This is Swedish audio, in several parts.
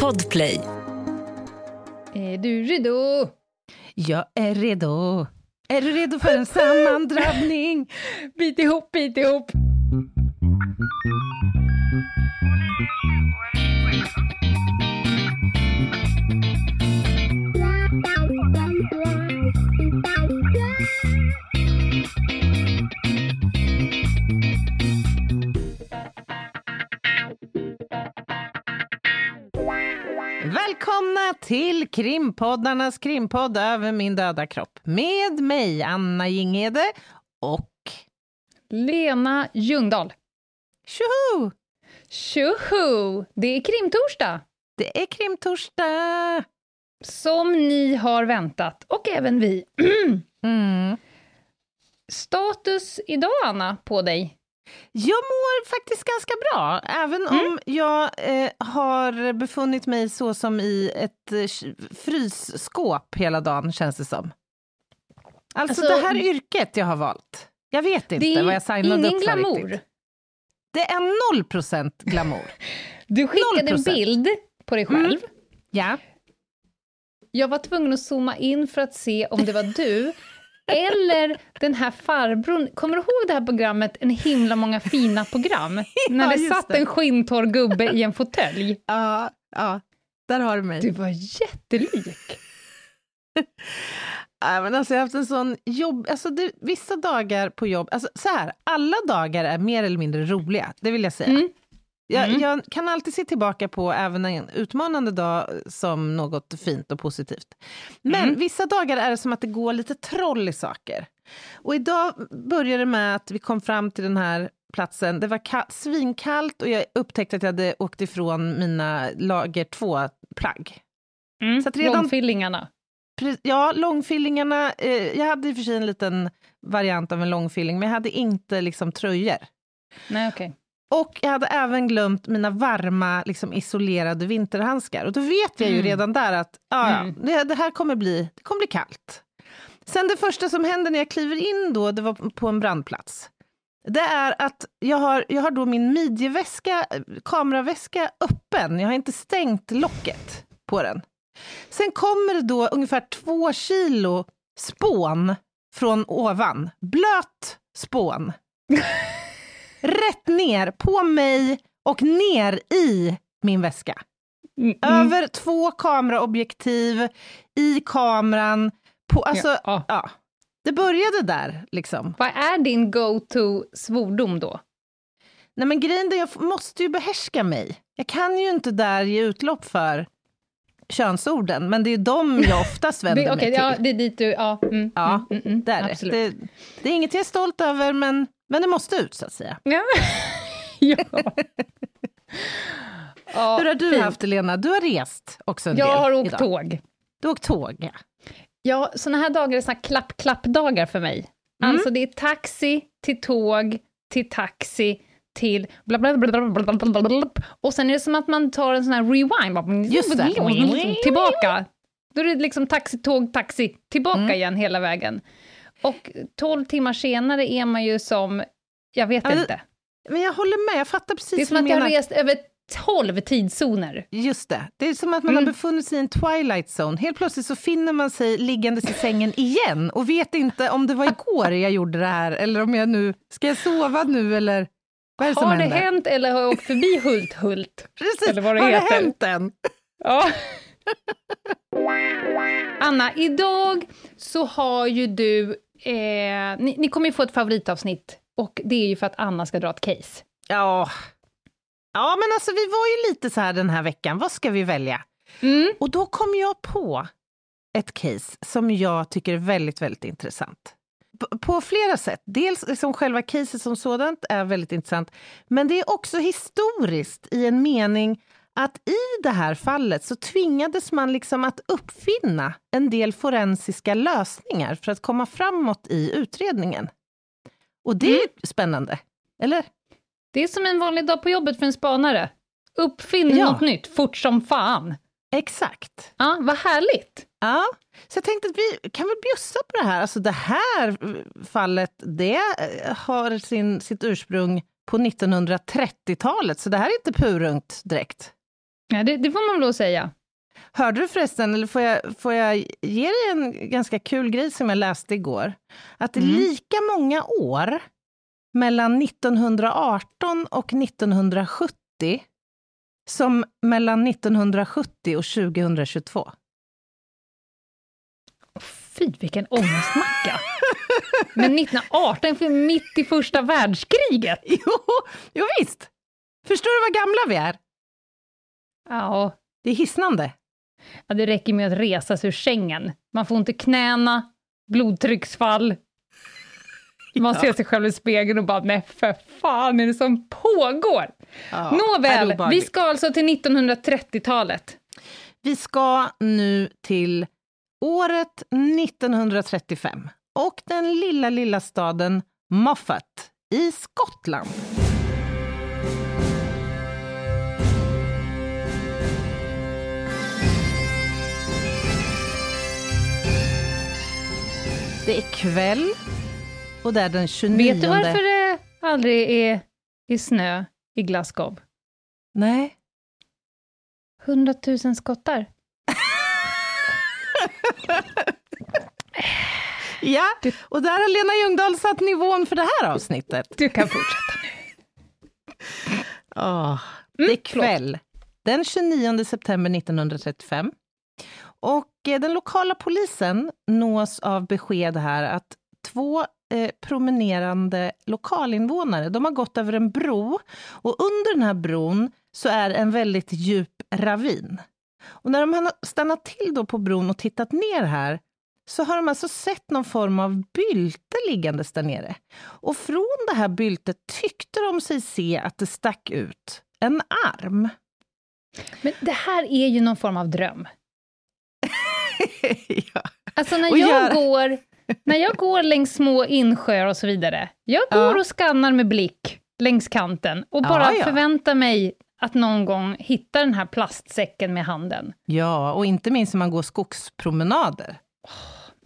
Podplay. Är du redo? Jag är redo. Är du redo för en sammandrabbning? Bit ihop, bit ihop. Till krimpoddarnas krimpodd över min döda kropp. Med mig, Anna Jinghede och... Lena Ljungdahl. Tjoho! Tjoho! Det är krimtorsdag, Det är krimtorsdag! som ni har väntat, och även vi. Mm. Status idag, Anna, på dig? Jag mår faktiskt ganska bra, även om jag eh, har befunnit mig så som i ett eh, frysskåp hela dagen, känns det som. Alltså, Alltså, det här yrket jag har valt, jag vet inte Det är vad jag signade ingen upp för glamour. riktigt. Det är noll procent glamour. Du skickade en 0%. bild på dig själv. ja. Jag var tvungen att zooma in för att se om det var du, eller den här farbrorn. Kommer du ihåg det här programmet, En himla många fina program? När det satt det. en skinntorr gubbe i en fåtölj. Ja, ja, där har du mig. Du var jättelik. Ja, men alltså, jag har haft en sån jobb... Alltså, det, vissa dagar på jobb... Alltså, så här, alla dagar är mer eller mindre roliga, det vill jag säga. Mm. Jag, Mm. jag kan alltid se tillbaka på även en utmanande dag som något fint och positivt. Men Mm. vissa dagar är det som att det går lite troll i saker. Och idag började det med att vi kom fram till den här platsen. Det var ka- svinkallt och jag upptäckte att jag hade åkt ifrån mina lager 2-plagg. Mm. Så att redan- Långfillingarna. Ja, långfillingarna. Eh, jag hade i och för sig en liten variant av en långfilling, men jag hade inte liksom tröjor. Nej, okej. Och jag hade även glömt mina varma, liksom, isolerade vinterhandskar. Och då vet jag ju Mm. redan där att ja, Mm. det, det här kommer bli, det kommer bli kallt. Sen det första som händer när jag kliver in då, det var på en brandplats. Det är att jag har, jag har då min midjeväska, kameraväska öppen. Jag har inte stängt locket på den. Sen kommer det då ungefär två kilo spån från ovan. Blöt spån. Rätt ner på mig och ner i min väska. Mm, mm. Över två kameraobjektiv, i kameran. På, alltså, Ja, ja. ja. Det började där, liksom. Vad är din go-to svordom då? Nej, men grejen är, jag måste ju behärska mig. Jag kan ju inte där ge utlopp för könsorden, men det är de jag oftast vänder Det, mig till. ja, det är dit du... Ja, mm, Ja, mm, mm, mm, Det är det. absolut. det. Det är inget jag är stolt över, men, men det måste ut, så att säga. Ja. ja. ja. Hur har du fint. haft det, Lena? Du har rest också en Jag del har åkt idag. tåg. Du har åkt tåg, ja. Ja, såna här dagar är såna klapp-klapp-dagar för mig. Mm. Alltså det är taxi till tåg till taxi till bla bla bla, bla bla bla bla bla och sen är det som att man tar en sån här rewind, Just det. Liksom tillbaka. Då är det liksom taxi, tåg, taxi, tillbaka mm. igen hela vägen. Och 12 timmar senare är man ju som, jag vet Ja, det- inte. Men jag håller med, jag fattar precis Det är som att jag har rest över 12 tidszoner. Just det. Det är som att man Mm. har befunnit sig i en twilight zone. Helt plötsligt så finner man sig liggandes i sängen igen och vet inte om det var igår jag gjorde det här eller om jag nu... Ska jag sova nu eller vad är det som Har det händer? hänt eller har jag åkt förbi Hult-Hult? Precis, eller vad det har heter? det hänt än? Ja. Anna, idag så har ju du... Eh, ni, ni kommer ju få ett favoritavsnitt, och det är ju för att Anna ska dra ett case. Ja. Ja, men alltså vi var ju lite så här den här veckan, vad ska vi välja? Mm. Och då kom jag på ett case som jag tycker är väldigt, väldigt intressant. P- På flera sätt. Dels liksom själva caset som sådant är väldigt intressant, men det är också historiskt i en mening att i det här fallet så tvingades man liksom att uppfinna en del forensiska lösningar för att komma framåt i utredningen. Och det är spännande, eller? Det är som en vanlig dag på jobbet för en spanare. Uppfinn Ja. något nytt, fort som fan. Exakt. Ja, vad härligt. Ja, så jag tänkte att vi kan väl bjussa på det här. Alltså det här fallet, det eh, har sin, sitt ursprung på 1930-talet, så det här är inte purungt direkt. Ja, det, det får man väl säga. Hörde du förresten, eller får jag, får jag ge dig en ganska kul grej som jag läste igår? Att Mm. lika många år mellan 1918 och 1970 som mellan 1970 och 2022. Fy, vilken ångestmacka! Men 1918, för mitt i första världskriget! Jo, jo visst! Förstår du vad gamla vi är? Ja, Det är hisnande. ja, det räcker med att resa sig ur sängen. Man får inte knäna, blodtrycksfall. Man Ja. ser sig själv i spegeln och bara, nej för fan är det som pågår? Ja, Nåväl, vi ska alltså till 1930-talet. Vi ska nu till året 1935 och den lilla, lilla staden Moffat i Skottland. Det är kväll och det är den 29... Vet du varför det aldrig är, är snö i Glasgow? Nej. 100 000 skottar. Ja, och där har Lena Ljungdahl satt nivån för det här avsnittet. Du kan fortsätta nu. Mm, det är kväll, den 29 september 1935. Och eh, den lokala polisen nås av besked här att två eh, promenerande lokalinvånare, de har gått över en bro och under den här bron så är en väldigt djup ravin. Och när de har stannat till då på bron och tittat ner här så har de alltså sett någon form av bylte liggandes där nere. Och från det här byltet tyckte de sig se att det stack ut en arm. Men det här är ju någon form av dröm. ja. Alltså när jag, gör- går, när jag går längs små insjöar och så vidare, jag går Ja. och skannar med blick längs kanten och bara ja. förväntar mig att någon gång hitta den här plastsäcken med handen. ja, och inte minst när man går skogspromenader.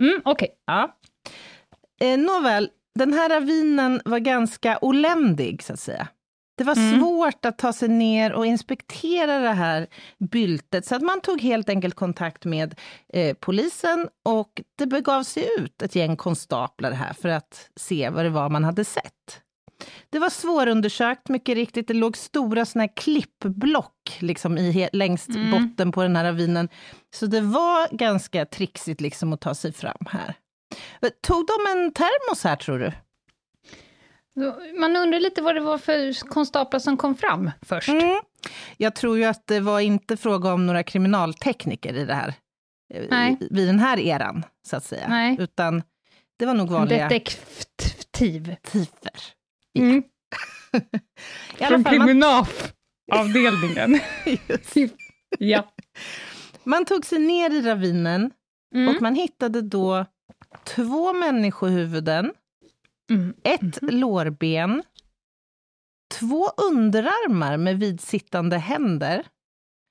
Mm, Okej, Ja. Eh, nåväl, den här ravinen var ganska oländig, så att säga. Det var Mm. svårt att ta sig ner och inspektera det här byltet, så att man tog helt enkelt kontakt med eh, polisen och det begav sig ut ett gäng konstaplar här för att se vad det var man hade sett. Det var svårundersökt, mycket riktigt. Det låg stora såna klippblock liksom i, längst Mm. botten på den här ravinen. Så det var ganska trixigt liksom att ta sig fram här. Tog de en termos här, tror du? Man undrar lite vad det var för konstaplar som kom fram först. Mm. Jag tror ju att det var inte fråga om några kriminaltekniker i det här, eh, Nej. vid den här eran, så att säga. Nej. Utan det var nog vanliga Detektiv. tifer. Mm. Alla fall, man, kriminalavdelningen. ja. man tog sig ner i ravinen Mm. och man hittade då två människohuvuden, Mm. ett lårben, två underarmar med vidsittande händer,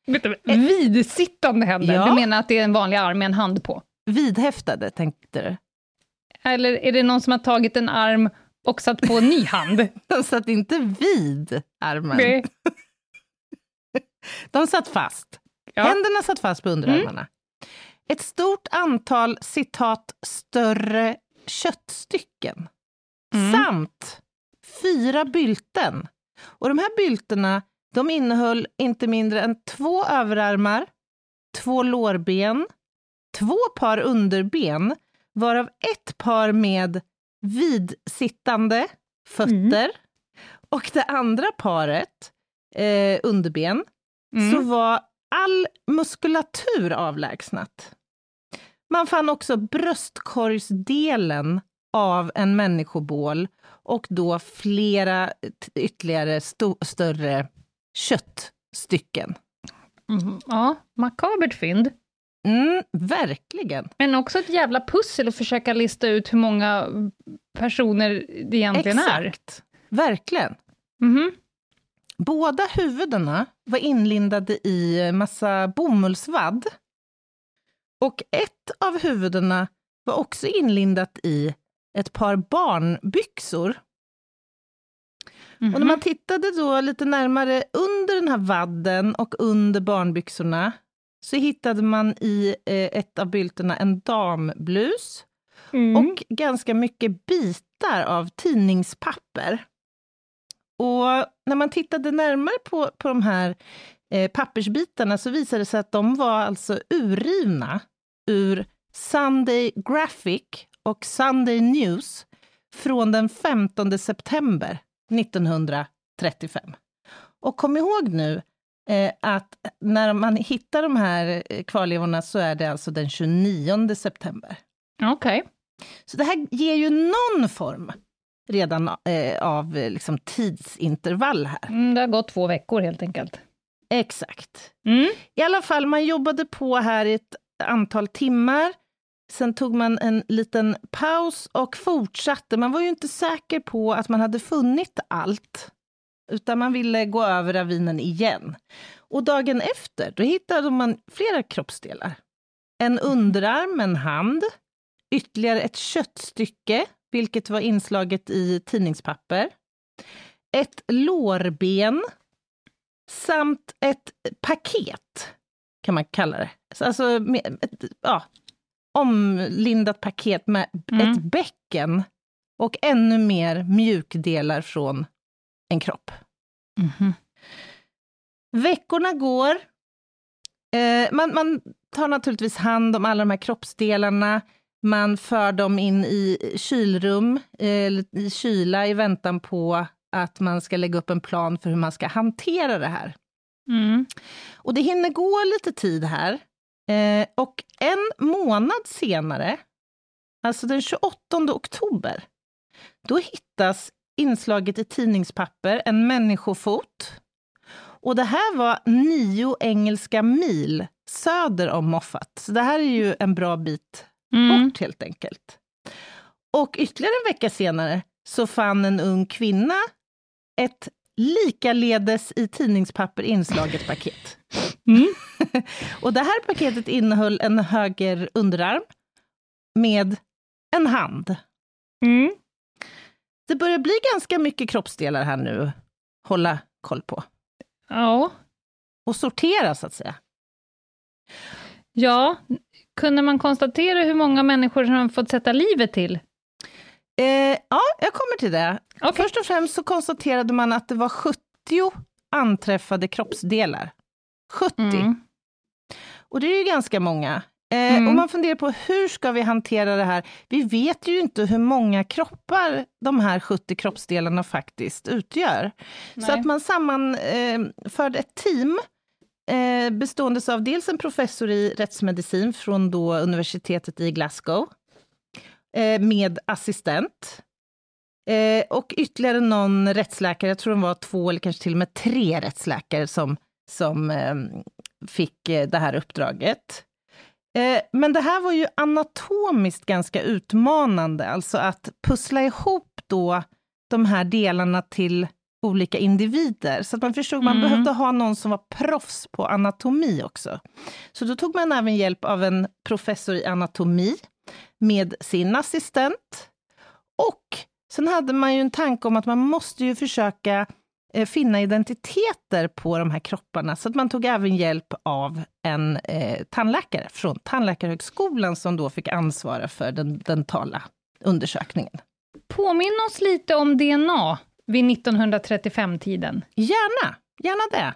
Vänta, vidsittande händer? Ja. Du menar att det är en vanlig arm med en hand på? vidhäftade, tänkte du? Eller är det någon som har tagit en arm och satt på en ny hand? De satt inte vid armen, Nej. de satt fast. Ja. Mm. Händerna satt fast på underarmarna. Ett stort antal, citat, större köttstycken. Mm. Samt fyra bylten. Och de här byltena, de innehöll inte mindre än två överarmar, två lårben, två par underben, varav ett par med vidsittande fötter. Och det andra paret, eh, underben, Mm. så var all muskulatur avlägsnat. Man fann också bröstkorgsdelen av en människobål och då flera ytterligare större köttstycken. Mm. Ja, makabert fynd. Mm, verkligen. Men också ett jävla pussel att försöka lista ut hur många personer det egentligen är. Exakt. Verkligen. Mhm. Båda huvudena var inlindade i massa bomullsvadd. Och ett av huvudena var också inlindat i ett par barnbyxor. Mhm. Och när man tittade då lite närmare under den här vadden och under barnbyxorna så hittade man i eh, ett av bylterna en damblus Mm. och ganska mycket bitar av tidningspapper. Och när man tittade närmare på, på de här eh, pappersbitarna så visade det sig att de var alltså urrivna ur Sunday Graphic och Sunday News från den 15 september 1935. Och kom ihåg nu eh, att när man hittar de här eh, kvarlevorna så är det alltså den 29 september. Okej. Så det här ger ju någon form redan eh, av eh, liksom, tidsintervall här. Mm, det har gått två veckor helt enkelt. Exakt. Mm. I alla fall, man jobbade på här i ett antal timmar. Sen tog man en liten paus och fortsatte. Man var ju inte säker på att man hade funnit allt, utan man ville gå över ravinen igen. Och dagen efter, då hittade man flera kroppsdelar. En underarm, en hand, ytterligare ett köttstycke, vilket var inslaget i tidningspapper, ett lårben samt ett paket, kan man kalla det. Alltså med ett ja, omlindat paket med Mm. ett bäcken och ännu mer mjukdelar från en kropp. Mhm. Veckorna går. Eh, man, man tar naturligtvis hand om alla de här kroppsdelarna. Man för dem in i kylrum, eh, eller i kyla i väntan på att man ska lägga upp en plan för hur man ska hantera det här. Mm. Och det hinner gå lite tid här. Eh, och en månad senare, alltså den 28 oktober, då hittas inslaget i tidningspapper en människofot. Och det här var nio engelska mil söder om Moffat. Så det här är ju en bra bit Mm. bort helt enkelt. Och ytterligare en vecka senare så fann en ung kvinna ett likaledes i tidningspapper inslaget paket. Mm. Och det här paketet innehöll en höger underarm med en hand. Mm. Det börjar bli ganska mycket kroppsdelar här nu, hålla koll på. Ja. Och sortera, så att säga. ja, kunde man konstatera hur många människor som fått sätta livet till? Eh, ja, jag kommer till det. Okej. Först och främst så konstaterade man att det var 70 anträffade kroppsdelar. 70. Mm. Och det är ju ganska många. Eh, Mm. Och man funderar på hur ska vi hantera det här? Vi vet ju inte hur många kroppar de här 70 kroppsdelarna faktiskt utgör. Så Nej. att man sammanförde ett team eh, bestående av dels en professor i rättsmedicin från då universitetet i Glasgow, eh, med assistent. Eh, och ytterligare någon rättsläkare, jag tror de var två eller kanske till och med tre rättsläkare som, som eh, fick det här uppdraget. Eh, men det här var ju anatomiskt ganska utmanande, alltså att pussla ihop då de här delarna till olika individer. Så att man förstod, man Mm. behövde ha någon som var proffs på anatomi också. Så då tog man även hjälp av en professor i anatomi med sin assistent. Och sen hade man ju en tanke om att man måste ju försöka eh, finna identiteter på de här kropparna, så att man tog även hjälp av en eh, tandläkare från Tandläkarhögskolan som då fick ansvara för den dentala undersökningen. Påminn oss lite om DNA vid 1935-tiden. Gärna, gärna det.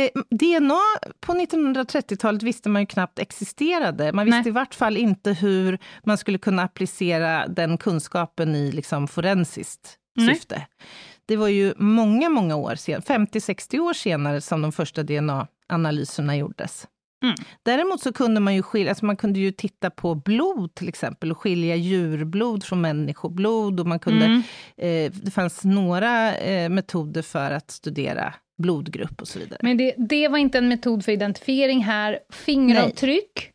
Eh, DNA på 1930-talet visste man ju knappt existerade. Man visste Nej. i vart fall inte hur man skulle kunna applicera den kunskapen i liksom forensiskt Nej. syfte. Det var ju många, många år senare, 50-60 år senare, som de första DNA-analyserna gjordes. Mm. Däremot så kunde man ju skilja, alltså man kunde ju titta på blod till exempel och skilja djurblod från människoblod och man kunde Mm. Eh, det fanns några eh, metoder för att studera blodgrupp och så vidare. Men det, det var inte en metod för identifiering här. Fingeravtryck?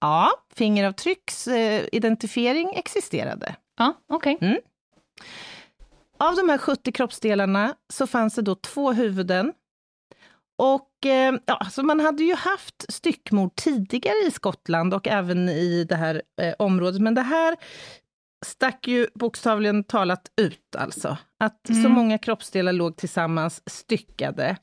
Ja, fingeravtrycksidentifiering eh, existerade. Ja, okej. Av de här 70 kroppsdelarna så fanns det då två huvuden. Och eh, ja, så man hade ju haft styckmord tidigare i Skottland och även i det här eh, området, men det här stack ju bokstavligen talat ut alltså. Att Mm. så många kroppsdelar låg tillsammans styckade.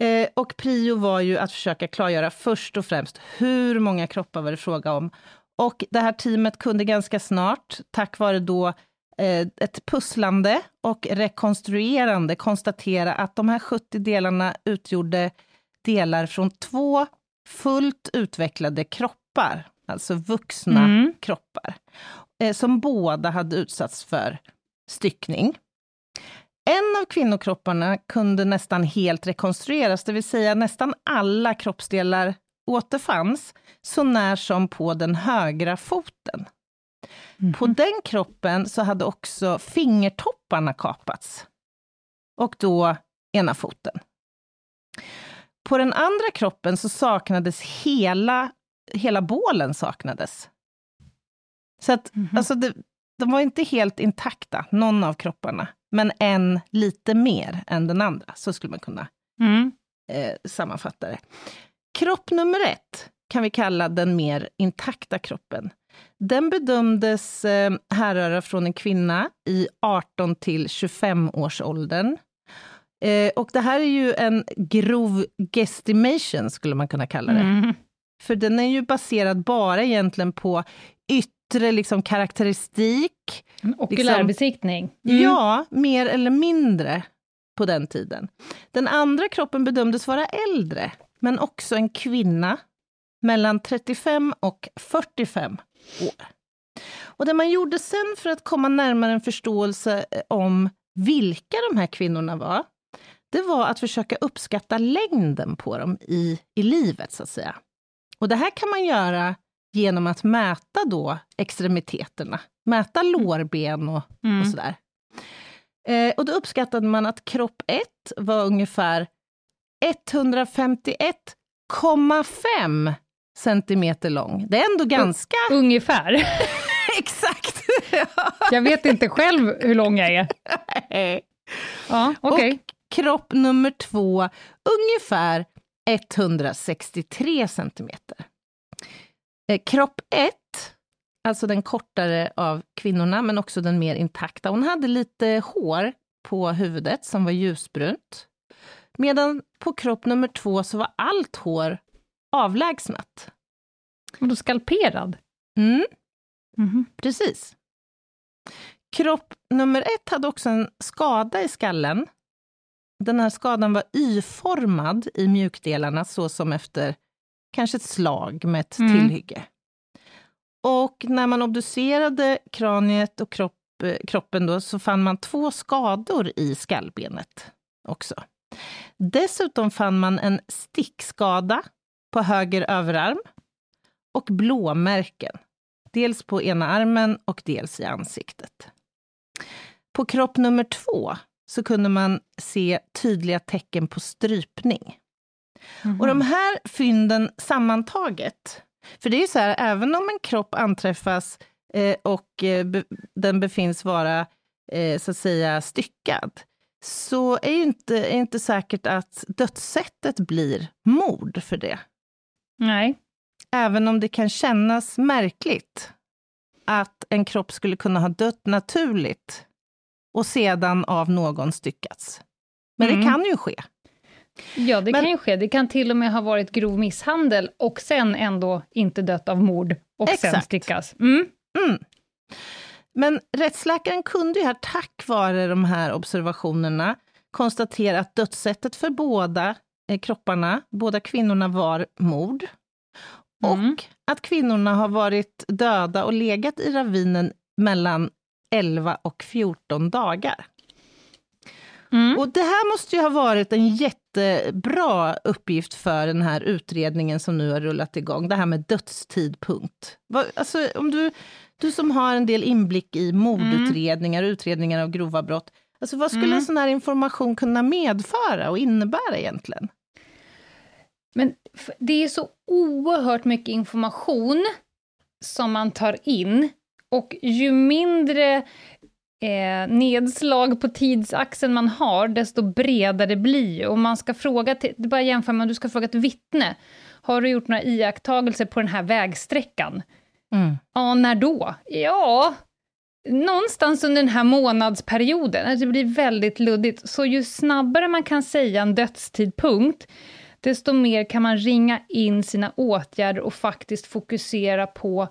Eh, och prio var ju att försöka klargöra först och främst hur många kroppar var det fråga om. Och det här teamet kunde ganska snart, tack vare då eh, ett pusslande och rekonstruerande, konstatera att de här 70 delarna utgjorde delar från två fullt utvecklade kroppar, alltså vuxna Mm. kroppar, som båda hade utsatts för styckning. En av kvinnokropparna kunde nästan helt rekonstrueras, det vill säga nästan alla kroppsdelar återfanns, så när som på den högra foten. På den kroppen så hade också fingertopparna kapats. Och då ena foten. På den andra kroppen så saknades hela, hela bålen saknades. Så att, Mhm. alltså det, de var inte helt intakta, någon av kropparna, men en lite mer än den andra, så skulle man kunna Mm. eh, sammanfatta det. Kropp nummer ett kan vi kalla den mer intakta kroppen. Den bedömdes eh, härröra från en kvinna i 18 till 25 års åldern. Eh, och det här är ju en grov guesstimation, skulle man kunna kalla det. Mm. För den är ju baserad bara egentligen på yttre liksom, karaktäristik, En Okulärbesiktning. Ja, mer eller mindre på den tiden. Den andra kroppen bedömdes vara äldre, men också en kvinna mellan 35 och 45 år. Och det man gjorde sen för att komma närmare en förståelse eh, om vilka de här kvinnorna var, det var att försöka uppskatta längden på dem i, i livet, så att säga. Och det här kan man göra genom att mäta då extremiteterna, mäta lårben och Mm. och sådär. Eh, och då uppskattade man att kropp 1 var ungefär 151,5 centimeter lång. Det är ändå ganska... Ungefär. Exakt! Jag vet inte själv hur lång jag är. Ja, okej. Och kropp nummer två, ungefär 163 centimeter. Eh, kropp 1, alltså den kortare av kvinnorna, men också den mer intakta. Hon hade lite hår på huvudet som var ljusbrunt. Medan på kropp nummer två så var allt hår avlägsnat. Och då skalperad? Mm, Mhm. precis. Kropp nummer ett hade också en skada i skallen. Den här skadan var Y-formad i mjukdelarna, så som efter kanske ett slag med ett Mm. tillhygge. Och när man obducerade kraniet och kropp, kroppen då, så fann man två skador i skallbenet också. Dessutom fann man en stickskada på höger överarm och blåmärken. Dels på ena armen och dels i ansiktet. På kropp nummer två så kunde man se tydliga tecken på strypning. Mhm. Och de här fynden sammantaget, för det är ju så här, även om en kropp anträffas eh, och eh, be, den befinns vara eh, så att säga styckad, så är ju inte, är inte säkert att dödssättet blir mord för det. Nej. Även om det kan kännas märkligt att en kropp skulle kunna ha dött naturligt och sedan av någon styckats. Men Mm. det kan ju ske. Ja, det Men- kan ju ske. Det kan till och med ha varit grov misshandel och sen ändå inte dött av mord och sen Exakt. styckas. Mm. Mm. Men rättsläkaren kunde ju här, tack vare de här observationerna, konstatera att dödssättet för båda eh, kropparna, båda kvinnorna, var mord. Mm. Och att kvinnorna har varit döda och legat i ravinen mellan 11 och 14 dagar. Mm. Och det här måste ju ha varit en jättebra uppgift för den här utredningen som nu har rullat igång, det här med dödstidpunkt. Alltså, om du, du som har en del inblick i mordutredningar och utredningar av grova brott, alltså, vad skulle Mm. en sån här information kunna medföra och innebära egentligen? Men det är så oerhört mycket information som man tar in och ju mindre eh, nedslag på tidsaxeln man har, desto bredare blir ju. Om man ska fråga, till, det bara jämför med om du ska fråga ett vittne, har du gjort några iakttagelser på den här vägsträckan? Mm. Ja, när då? Ja, någonstans under den här månadsperioden, alltså det blir väldigt luddigt, så ju snabbare man kan säga en dödstidpunkt, desto mer kan man ringa in sina åtgärder och faktiskt fokusera på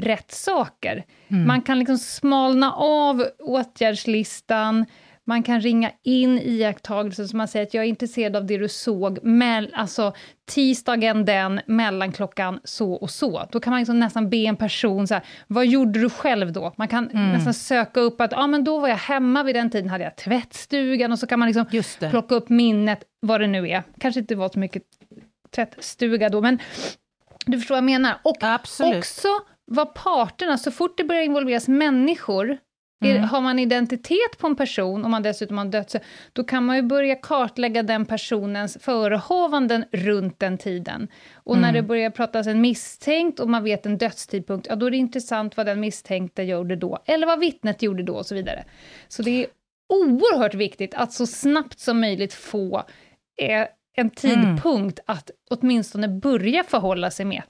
rätt saker. Mm. Man kan liksom smalna av åtgärdslistan, man kan ringa in iakttagelser, som man säger att jag är intresserad av det du såg, mell, alltså tisdagen den, mellan klockan så och så. Då kan man liksom nästan be en person, så här, vad gjorde du själv då? Man kan mm. nästan söka upp att, ja men då var jag hemma vid den tiden, hade jag tvättstugan, och så kan man liksom plocka upp minnet, vad det nu är. Kanske inte var så mycket tvättstuga då, men du förstår vad jag menar. Och Absolut. också vad parterna, så fort det börjar involveras människor, Mm. Har man identitet på en person, om man dessutom har dött, då kan man ju börja kartlägga den personens förehavanden runt den tiden. Och mm. när det börjar pratas en misstänkt och man vet en dödstidpunkt, ja då är det intressant vad den misstänkte gjorde då, eller vad vittnet gjorde då och så vidare. Så det är oerhört viktigt att så snabbt som möjligt få eh, en tidpunkt mm. att åtminstone börja förhålla sig med.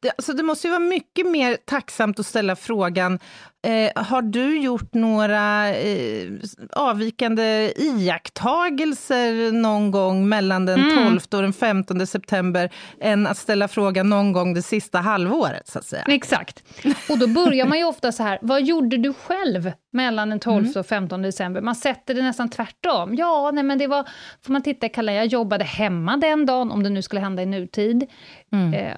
Det, alltså det måste ju vara mycket mer tacksamt att ställa frågan, eh, har du gjort några eh, avvikande iakttagelser någon gång mellan den mm. 12 och den 15 september, än att ställa frågan någon gång det sista halvåret, så att säga? Exakt. Och då börjar man ju ofta så här, vad gjorde du själv mellan den 12 mm. och 15 december? Man sätter det nästan tvärtom. Ja, nej men det var, får man titta i kalendern, jag jobbade hemma den dagen, om det nu skulle hända i nutid. Mm. Eh,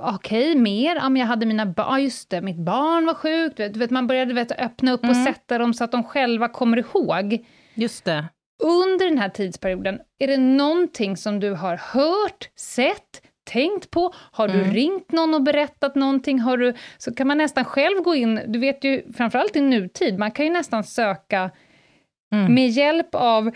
Okej, okay, mer? Ja, men jag hade mina barn, ah, just det, mitt barn var sjukt. Du vet, man började vet, öppna upp mm. och sätta dem så att de själva kommer ihåg. Just det. Under den här tidsperioden, är det någonting som du har hört, sett, tänkt på? Har du mm. ringt någon och berättat någonting? Har du, så kan man nästan själv gå in, du vet ju framförallt i nutid, man kan ju nästan söka mm. med hjälp av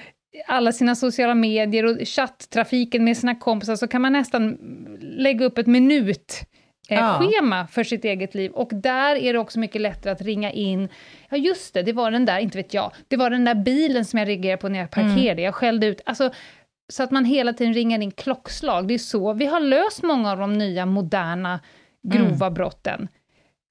alla sina sociala medier och chatttrafiken med sina kompisar, så kan man nästan lägga upp ett minut eh, schema för sitt eget liv. Och där är det också mycket lättare att ringa in, ja just det, det var den där, inte vet jag, det var den där bilen som jag reagerade på när jag parkerade, mm. jag skällde ut. Alltså, så att man hela tiden ringer in klockslag. Det är så vi har löst många av de nya, moderna, grova mm. brotten.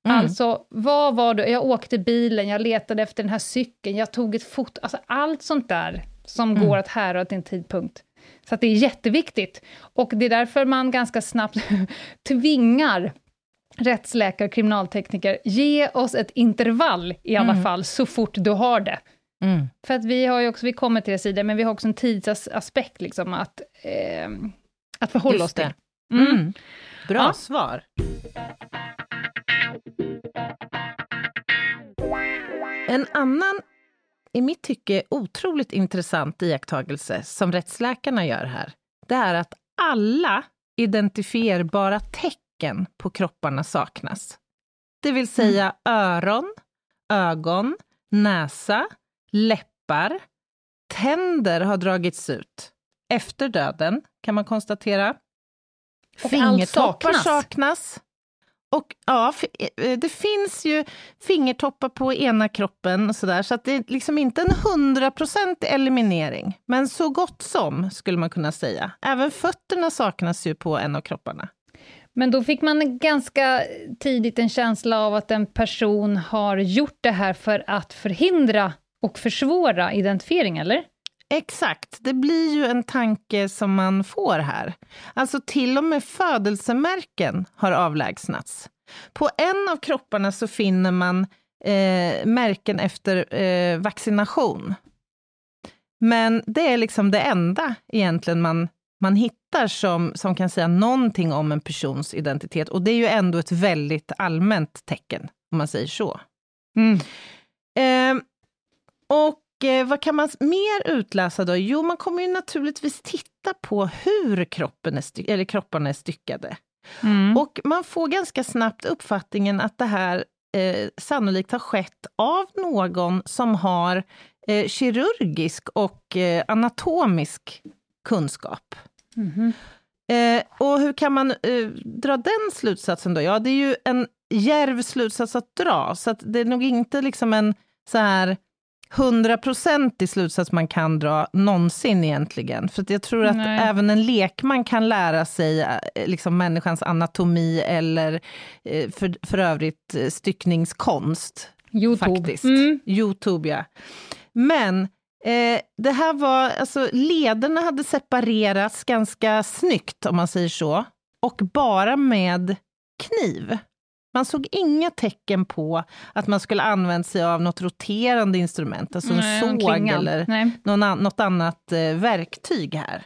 Mm. Alltså, vad var det? Jag åkte bilen, jag letade efter den här cykeln, jag tog ett foto. Alltså allt sånt där som mm. går att härröra till en tidpunkt. Så det är jätteviktigt. Och det är därför man ganska snabbt tvingar rättsläkare och kriminaltekniker, ge oss ett intervall i alla mm. fall, så fort du har det. Mm. För att vi har ju också, vi kommer till det sidan, men vi har också en tidsaspekt liksom att, eh, att förhålla Just oss till. Mm. mm. Bra ja. svar. En annan, i mitt tycke, otroligt intressant iakttagelse som rättsläkarna gör här, det är att alla identifierbara tecken på kropparna saknas. Det vill säga mm. öron, ögon, näsa, läppar, tänder har dragits ut. Efter döden, kan man konstatera. Och Fingertoppar saknas. saknas. Och ja, eh, det finns ju fingertoppar på ena kroppen och sådär, så att det är liksom inte en hundraprocentig eliminering. Men så gott som, skulle man kunna säga. Även fötterna saknas ju på en av kropparna. Men då fick man ganska tidigt en känsla av att en person har gjort det här för att förhindra och försvåra identifiering, eller? Exakt, det blir ju en tanke som man får här. Alltså till och med födelsemärken har avlägsnats. På en av kropparna så finner man eh, märken efter eh, vaccination. Men det är liksom det enda egentligen man, man hittar som, som kan säga någonting om en persons identitet. Och det är ju ändå ett väldigt allmänt tecken, om man säger så. Mm. Eh, och Eh, vad kan man mer utläsa då? Jo, man kommer ju naturligtvis titta på hur kroppen är eller kropparna är styckade. Mm. Och man får ganska snabbt uppfattningen att det här eh, sannolikt har skett av någon som har eh, kirurgisk och eh, anatomisk kunskap. Mm. Eh, och hur kan man eh, dra den slutsatsen då? Ja, det är ju en järv slutsats att dra, så att det är nog inte liksom en så här hundraprocentig slutsats man kan dra någonsin egentligen. För jag tror att Nej. även en lekman kan lära sig eh, liksom människans anatomi eller eh, för, för övrigt eh, styckningskonst. Youtube. Faktiskt. Mm. Youtube, ja. Men eh, det här var, alltså lederna hade separerats ganska snyggt, om man säger så, och bara med kniv. Man såg inga tecken på att man skulle använt sig av något roterande instrument, alltså Nej, en såg eller Nej. någon an, något annat eh, verktyg här.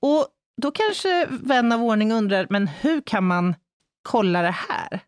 Och då kanske vän av ordning undrar, men hur kan man kolla det här?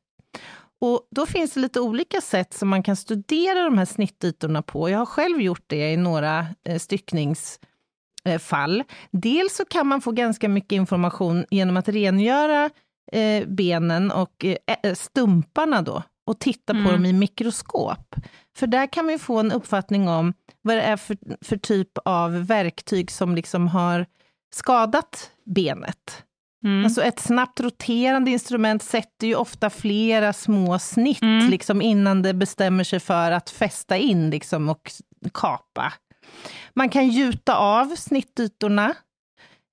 Och då finns det lite olika sätt som man kan studera de här snittytorna på. Jag har själv gjort det i några eh, styckningsfall. Dels så kan man få ganska mycket information genom att rengöra eh, benen och eh, stumparna då och titta på Mm. dem i mikroskop. För där kan vi få en uppfattning om vad det är för, för typ av verktyg som liksom har skadat benet. Mm. Alltså ett snabbt roterande instrument sätter ju ofta flera små snitt Mm. liksom innan det bestämmer sig för att fästa in liksom och kapa. Man kan gjuta av snittytorna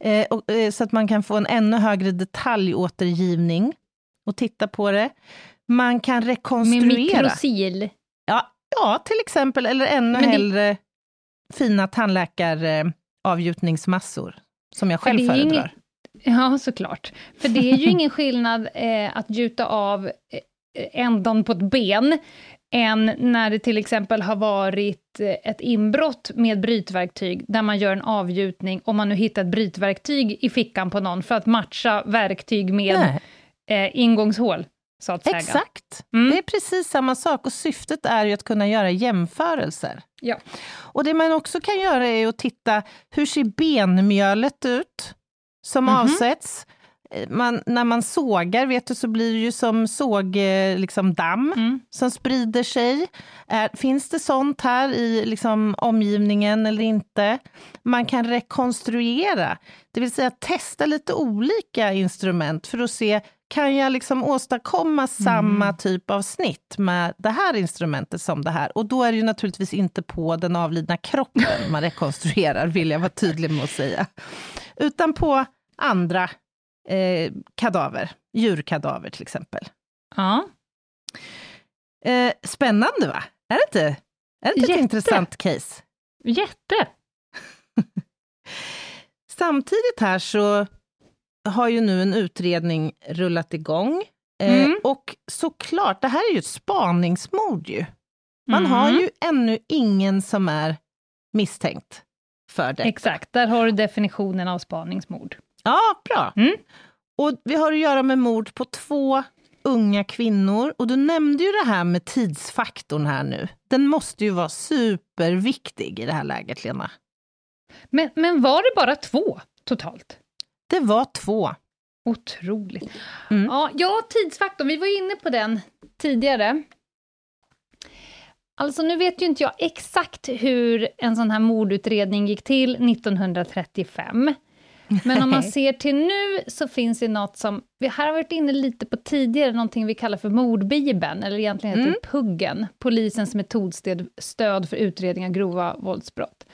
eh, och, eh, så att man kan få en ännu högre detaljåtergivning och titta på det. Man kan Med rekonstruera. mikrosil. Ja, ja, till exempel, eller ännu Men det- hellre fina tandläkaravgjutningsmassor, som jag själv det föredrar. ingen- Ja, såklart. För det är ju ingen skillnad eh, att gjuta av eh, ändan på ett ben, än när det till exempel har varit eh, ett inbrott med brytverktyg, där man gör en avgjutning, om man nu hittar ett brytverktyg i fickan på någon, för att matcha verktyg med eh, ingångshål, så att säga. Exakt. Mm. Det är precis samma sak och syftet är ju att kunna göra jämförelser. Ja. Och det man också kan göra är att titta, hur ser benmjölet ut som Mhm. avsätts? Eh, Man, när man sågar, vet du, så blir det ju som såg, eh, liksom damm Mm. som sprider sig. Är, finns det sånt här i liksom, omgivningen eller inte? Man kan rekonstruera, det vill säga testa lite olika instrument för att se, kan jag liksom åstadkomma samma typ av snitt med det här instrumentet som det här? Och då är det ju naturligtvis inte på den avlidna kroppen man rekonstruerar, vill jag vara tydlig med att säga, utan på andra eh, kadaver, djurkadaver till exempel. Ja. Eh, spännande va? Är det inte? Är det inte ett intressant case? Jätte! Samtidigt här så har ju nu en utredning rullat igång. Eh, Mm. Och såklart, det här är ju ett spaningsmord ju. Man har Mm. ju ännu ingen som är misstänkt för det. Exakt, där har du definitionen av spaningsmord. Ja, bra. Mm. Och vi har att göra med mord på två unga kvinnor. Och du nämnde ju det här med tidsfaktorn här nu. Den måste ju vara superviktig i det här läget, Lena. Men, men var det bara två totalt? Det var två. Otroligt. Mm. Ja, ja, tidsfaktorn, vi var inne på den tidigare. Alltså nu vet ju inte jag exakt hur en sån här mordutredning gick till 1935. Men om man ser till nu så finns det något som, vi här har varit inne lite på tidigare, någonting vi kallar för mordbibeln, eller egentligen heter Mm. det PUGgen, Polisens metodstöd stöd för utredning av grova våldsbrott.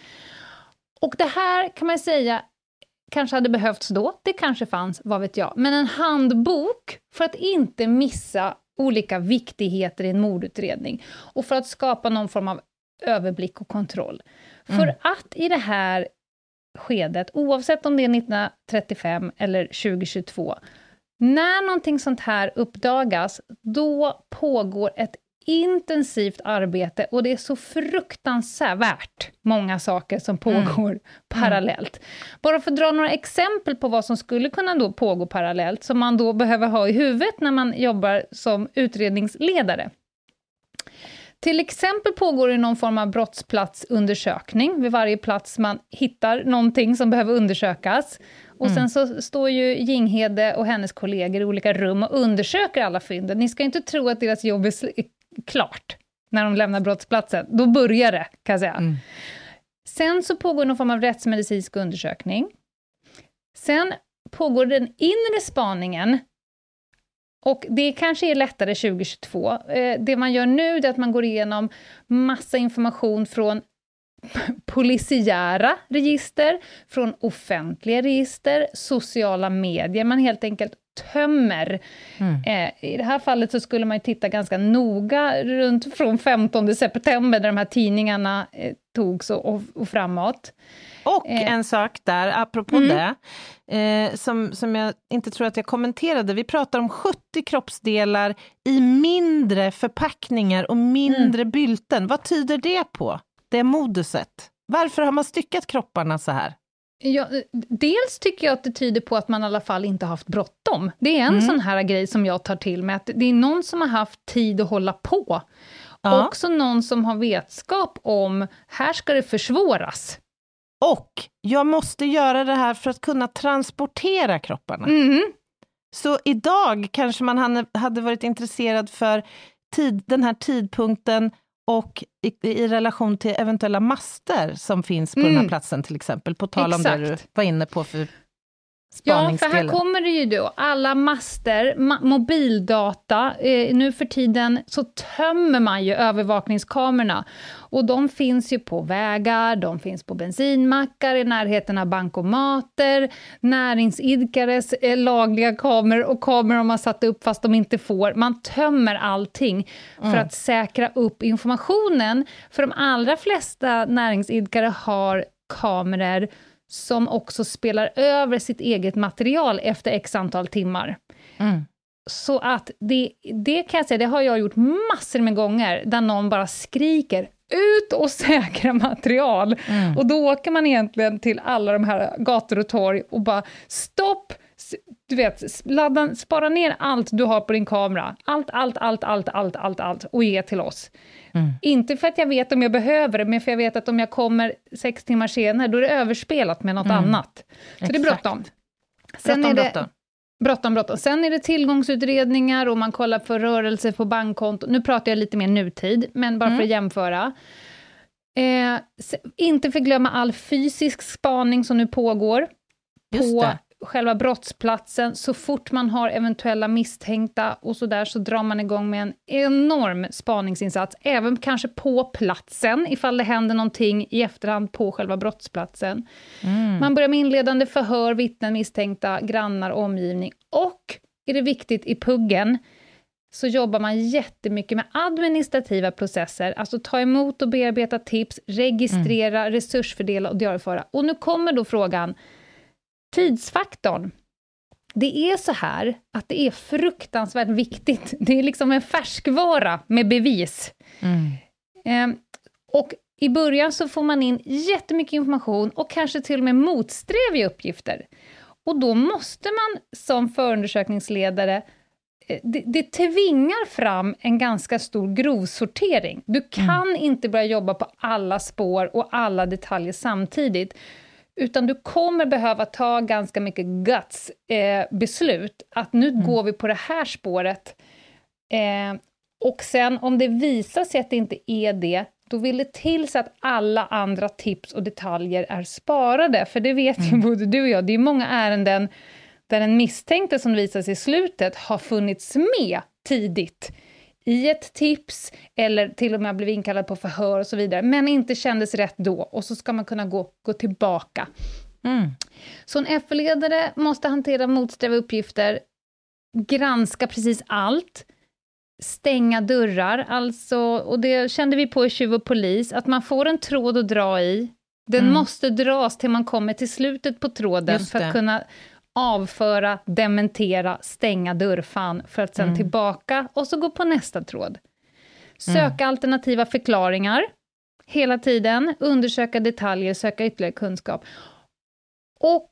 Och det här kan man säga kanske hade behövts då, det kanske fanns, vad vet jag, men en handbok för att inte missa olika viktigheter i en mordutredning och för att skapa någon form av överblick och kontroll. Mm. För att i det här skedet, oavsett om det är 1935 eller 2022, när någonting sånt här uppdagas, då pågår ett intensivt arbete och det är så fruktansvärt många saker som pågår parallellt. Bara för att dra några exempel på vad som skulle kunna då pågå parallellt, som man då behöver ha i huvudet när man jobbar som utredningsledare. Till exempel pågår det någon form av brottsplatsundersökning vid varje plats man hittar någonting som behöver undersökas. Och sen så står ju Jinghede och hennes kollegor i olika rum och undersöker alla fynden. Ni ska inte tro att deras jobb är klart när de lämnar brottsplatsen. Då börjar det, kan jag säga. Mm. Sen så pågår någon form av rättsmedicinsk undersökning. Sen pågår den inre spaningen, och det kanske är lättare 2022. Eh, Det man gör nu är att man går igenom massa information från polisiära register, från offentliga register, sociala medier. Man helt enkelt tömmer. Mm. Eh, I det här fallet så skulle man titta ganska noga runt från 15 september, där de här tidningarna eh, togs och, och, och framåt. Och eh. en sak där, apropå mm. det, eh, som, som jag inte tror att jag kommenterade. Vi pratar om 70 kroppsdelar i mindre förpackningar och mindre mm. bylten. Vad tyder det på, det moduset? Varför har man styckat kropparna så här? Ja, dels tycker jag att det tyder på att man i alla fall inte har haft bråttom. Det är en mm. sån här grej som jag tar till mig, att det är någon som har haft tid att hålla på. Ja. Också någon som har vetskap om, här ska det försvåras. Och jag måste göra det här för att kunna transportera kropparna. Mm. Så idag kanske man hade varit intresserad för tid, den här tidpunkten och i, i, relation till eventuella master som finns på mm. den här mm. platsen till exempel, på tal om Exakt. det du var inne på för Ja, för här kommer det ju då alla master, ma mobildata. Eh, nu för tiden så tömmer man ju övervakningskamerorna. Och de finns ju på vägar, de finns på bensinmackar, i närheten av bankomater, näringsidkares eh, lagliga kameror och kameror har satt upp fast de inte får. Man tömmer allting för mm. att säkra upp informationen. För de allra flesta näringsidkare har kameror som också spelar över sitt eget material efter x antal timmar. Mm. Så att det, det kan jag säga, det har jag gjort massor med gånger, där någon bara skriker ut och säkra material. Mm. Och då åker man egentligen till alla de här gator och torg och bara stopp, du vet, ladda, spara ner allt du har på din kamera. Allt, allt, allt, allt, allt, allt, allt och ge till oss. Mm. Inte för att jag vet om jag behöver det, men för jag vet att om jag kommer sex timmar senare, då är det överspelat med något mm. annat. Så Exakt. det är bråttom. Sen bråttom, är det, bråttom. Bråttom, bråttom. Sen är det tillgångsutredningar och man kollar för rörelse på bankkonto. Nu pratar jag lite mer nutid, men bara mm. för att jämföra. Eh, inte förglömma all fysisk spaning som nu pågår. Just på det själva brottsplatsen, så fort man har eventuella misstänkta och så där, så drar man igång med en enorm spaningsinsats, även kanske på platsen, ifall det händer någonting i efterhand på själva brottsplatsen. Mm. Man börjar med inledande förhör, vittnen, misstänkta, grannar, omgivning. Och, är det viktigt, i puggen, så jobbar man jättemycket med administrativa processer, alltså ta emot och bearbeta tips, registrera, mm. resursfördela och diarieföra. Och nu kommer då frågan, Tidsfaktorn. Det är så här att det är fruktansvärt viktigt. Det är liksom en färskvara med bevis. Mm. Eh, och i början så får man in jättemycket information och kanske till och med motsträviga uppgifter. Och då måste man som förundersökningsledare eh, det, det tvingar fram en ganska stor grovsortering. Du kan mm. inte börja jobba på alla spår och alla detaljer samtidigt, utan du kommer behöva ta ganska mycket guts eh, beslut, att nu mm. går vi på det här spåret. Eh, och sen om det visar sig att det inte är det, då vill det till så att alla andra tips och detaljer är sparade, för det vet mm. ju både du och jag, det är många ärenden där den misstänkte som visar sig i slutet har funnits med tidigt i ett tips, eller till och med blivit inkallad på förhör och så vidare, men inte kändes rätt då, och så ska man kunna gå, gå tillbaka. Mm. Så en F-ledare måste hantera motsträviga uppgifter, granska precis allt, stänga dörrar, alltså, och det kände vi på i Tjuv och polis, att man får en tråd att dra i, den mm. måste dras till man kommer till slutet på tråden för att kunna avföra, dementera, stänga dörrfan för att sen mm. tillbaka och så gå på nästa tråd. Söka mm. alternativa förklaringar hela tiden, undersöka detaljer, söka ytterligare kunskap. Och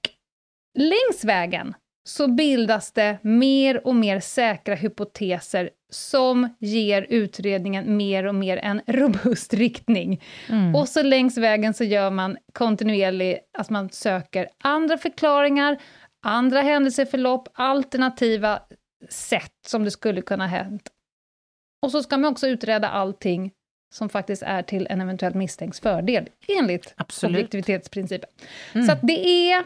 längs vägen så bildas det mer och mer säkra hypoteser som ger utredningen mer och mer en robust riktning. Mm. Och så längs vägen så gör man kontinuerligt, att man söker andra förklaringar, andra händelseförlopp, alternativa sätt som det skulle kunna ha hänt. Och så ska man också utreda allting som faktiskt är till en eventuellt misstänks fördel, enligt Absolut. objektivitetsprincipen. Mm. Så det är,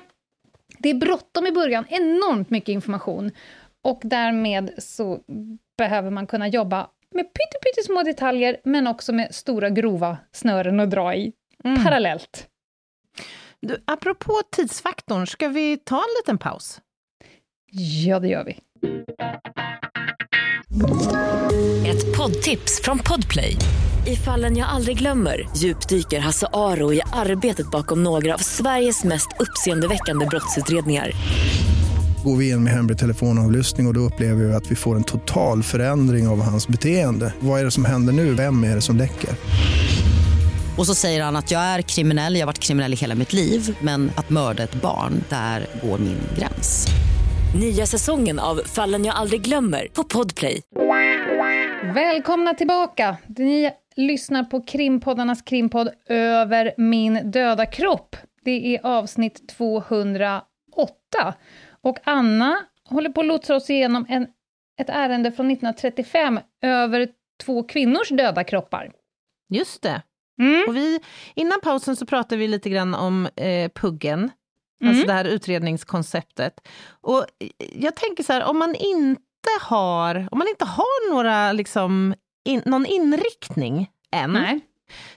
det är bråttom i början, enormt mycket information, och därmed så behöver man kunna jobba med pyttesmå detaljer, men också med stora grova snören att dra i, mm. parallellt. Du, apropå tidsfaktorn, ska vi ta en liten paus? Ja, det gör vi. Ett poddtips från Podplay. I fallen jag aldrig glömmer djupdyker Hasse Aro i arbetet bakom några av Sveriges mest uppseendeväckande brottsutredningar. Går vi in med hemlig telefonavlyssning och, och då upplever vi att vi får en total förändring av hans beteende. Vad är det som händer nu? Vem är det som läcker? Och så säger han att jag är kriminell, jag har varit kriminell i hela mitt liv men att mörda ett barn, där går min gräns. Nya säsongen av Fallen jag aldrig glömmer på Podplay. Välkomna tillbaka! Ni lyssnar på krimpoddarnas krimpodd Över min döda kropp. Det är avsnitt 208. Och Anna håller på att lotsa oss igenom en, ett ärende från 1935 över två kvinnors döda kroppar. Just det. Mm. Och vi, innan pausen så pratade vi lite grann om eh, puggen, Mm. alltså det här utredningskonceptet. Och jag tänker så här, om man inte har, om man inte har några, liksom, in, någon inriktning än, Nej.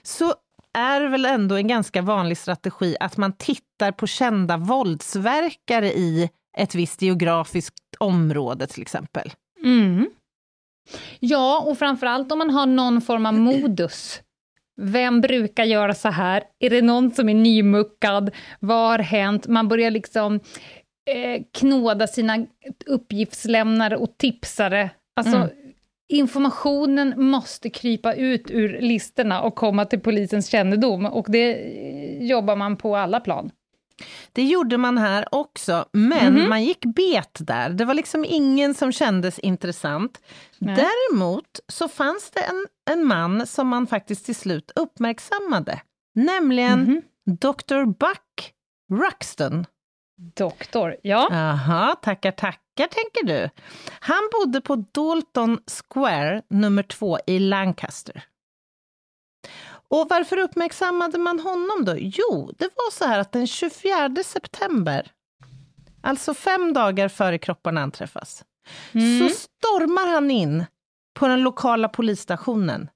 så är det väl ändå en ganska vanlig strategi att man tittar på kända våldsverkare i ett visst geografiskt område till exempel. Mm. Ja, och framförallt om man har någon form av modus. Vem brukar göra så här? Är det någon som är nymuckad? Vad har hänt? Man börjar liksom eh, knåda sina uppgiftslämnare och tipsare. Alltså, Mm. informationen måste krypa ut ur listorna och komma till polisens kännedom, och det eh, jobbar man på alla plan. Det gjorde man här också, men Mhm. man gick bet där. Det var liksom ingen som kändes intressant. Nej. Däremot så fanns det en, en man som man faktiskt till slut uppmärksammade, nämligen Mhm. Dr. Buck Ruxton. Doktor, ja. Jaha, tackar, tackar tänker du. Han bodde på Dalton Square nummer två i Lancaster. Och varför uppmärksammade man honom då? Jo, det var så här att den 24 september, alltså fem dagar före kropparna anträffas, Mm. så stormar han in på den lokala polisstationen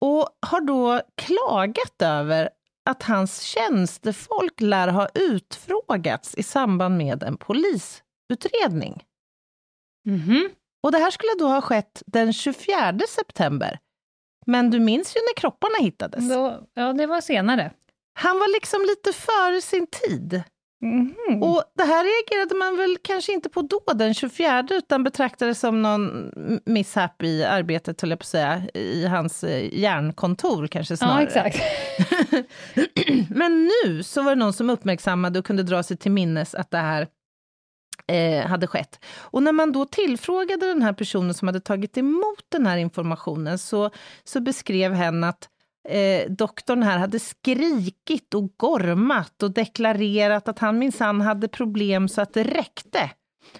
och har då klagat över att hans tjänstefolk lär ha utfrågats i samband med en polisutredning. Mhm. Och det här skulle då ha skett den 24 september. Men du minns ju när kropparna hittades. Då, ja, det var senare. Han var liksom lite före sin tid. Mhm. Och det här reagerade man väl kanske inte på då, den 24, utan betraktade det som någon misshap i arbetet, höll jag på att säga, i hans eh, järnkontor kanske snarare. Ja, exakt. Men nu så var det någon som uppmärksammade och kunde dra sig till minnes att det här eh, hade skett. Och när man då tillfrågade den här personen som hade tagit emot den här informationen så, så beskrev hen att eh, doktorn här hade skrikit och gormat och deklarerat att han minsann hade problem så att det räckte.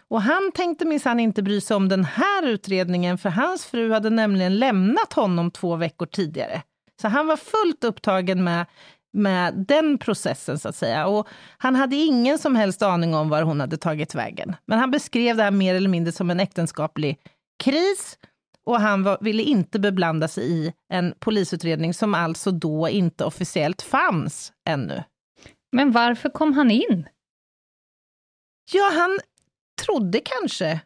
Och han tänkte minsann inte bry sig om den här utredningen för hans fru hade nämligen lämnat honom två veckor tidigare. Så han var fullt upptagen med med den processen, så att säga. Och han hade ingen som helst aning om var hon hade tagit vägen. Men han beskrev det här mer eller mindre som en äktenskaplig kris och han var, ville inte beblanda sig i en polisutredning som alltså då inte officiellt fanns ännu. Men varför kom han in? Ja, han trodde kanske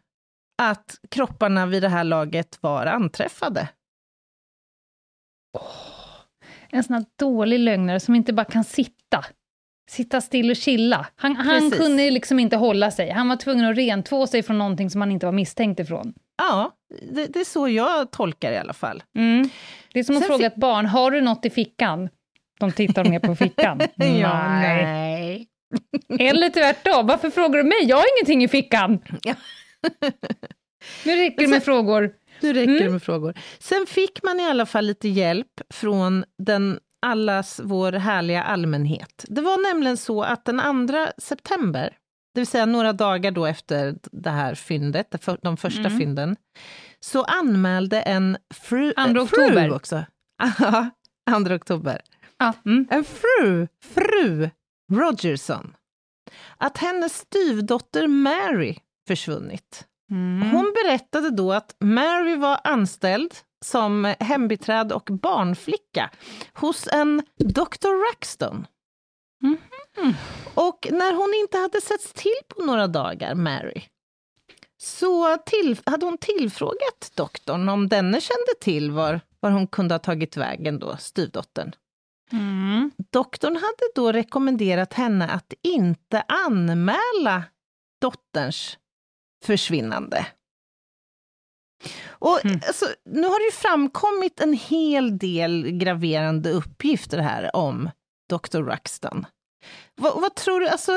att kropparna vid det här laget var anträffade. En sån här dålig lögnare som inte bara kan sitta. Sitta still och chilla. Han, han kunde liksom inte hålla sig. Han var tvungen att rentvå sig från någonting som han inte var misstänkt ifrån. Ja, det, det är så jag tolkar i alla fall. Mm. Det är som att Sen fråga ett barn, har du något i fickan? De tittar mer på fickan. nej. Eller tvärtom, varför frågar du mig? Jag har ingenting i fickan! Ja. Nu räcker det med frågor. Nu räcker det Mm. med frågor. Sen fick man i alla fall lite hjälp från den allas vår härliga allmänhet. Det var nämligen så att den 2 september, det vill säga några dagar då efter det här fyndet, det de första Mm. fynden, så anmälde en fru... Andra eh, fru oktober. också. Ja, 2 oktober. Ja. Mm. En fru, fru Rogerson, att hennes styvdotter Mary försvunnit. Mm. Hon berättade då att Mary var anställd som hembiträd och barnflicka hos en Dr. Ruxton. Mhm. Och när hon inte hade setts till på några dagar, Mary, så till, hade hon tillfrågat doktorn om denne kände till var, var hon kunde ha tagit vägen då, styvdottern. Mm. Doktorn hade då rekommenderat henne att inte anmäla dotterns försvinnande. Och Mm. alltså, nu har det ju framkommit en hel del graverande uppgifter här om Dr. Ruxton. Vad, vad tror du, alltså,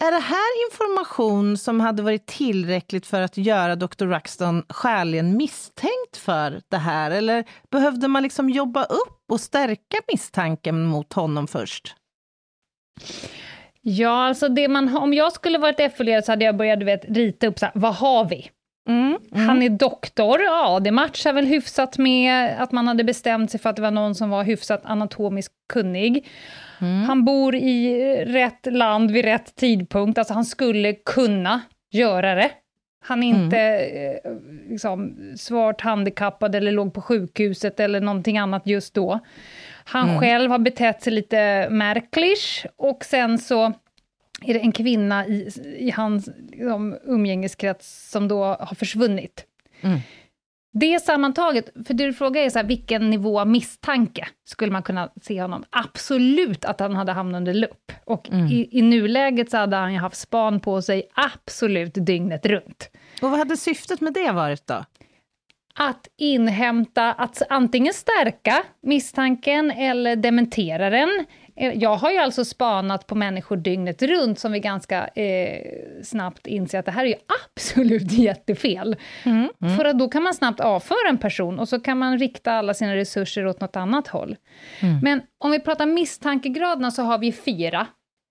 är det här information som hade varit tillräckligt för att göra Dr. Ruxton skäligen misstänkt för det här? Eller behövde man liksom jobba upp och stärka misstanken mot honom först? Ja, alltså det man, om jag skulle varit efterled så hade jag börjat vet, rita upp så här, vad har vi? Mm, Han är doktor, ja det matchar väl hyfsat med att man hade bestämt sig för att det var någon som var hyfsat anatomiskt kunnig. Mm. Han bor i rätt land vid rätt tidpunkt, alltså han skulle kunna göra det. Han är Mm. inte eh, liksom, svårt handikappad eller låg på sjukhuset eller någonting annat just då. Han Mm. själv har betett sig lite märkligt och sen så är det en kvinna i, i hans liksom, umgängeskrets som då har försvunnit. Mm. Det sammantaget, för du frågar är så här, vilken nivå av misstanke skulle man kunna se honom? Absolut att han hade hamnat under lupp. Och Mm. i, i nuläget så hade han ju haft span på sig absolut dygnet runt. Och vad hade syftet med det varit då? Att inhämta, att antingen stärka misstanken eller dementera den. Eh, Jag har ju alltså spanat på människor dygnet runt som vi ganska eh, snabbt inser att det här är ju absolut jättefel. Mm. För att då kan man snabbt avföra en person och så kan man rikta alla sina resurser åt något annat håll. Mm. Men om vi pratar misstankegraderna så har vi fyra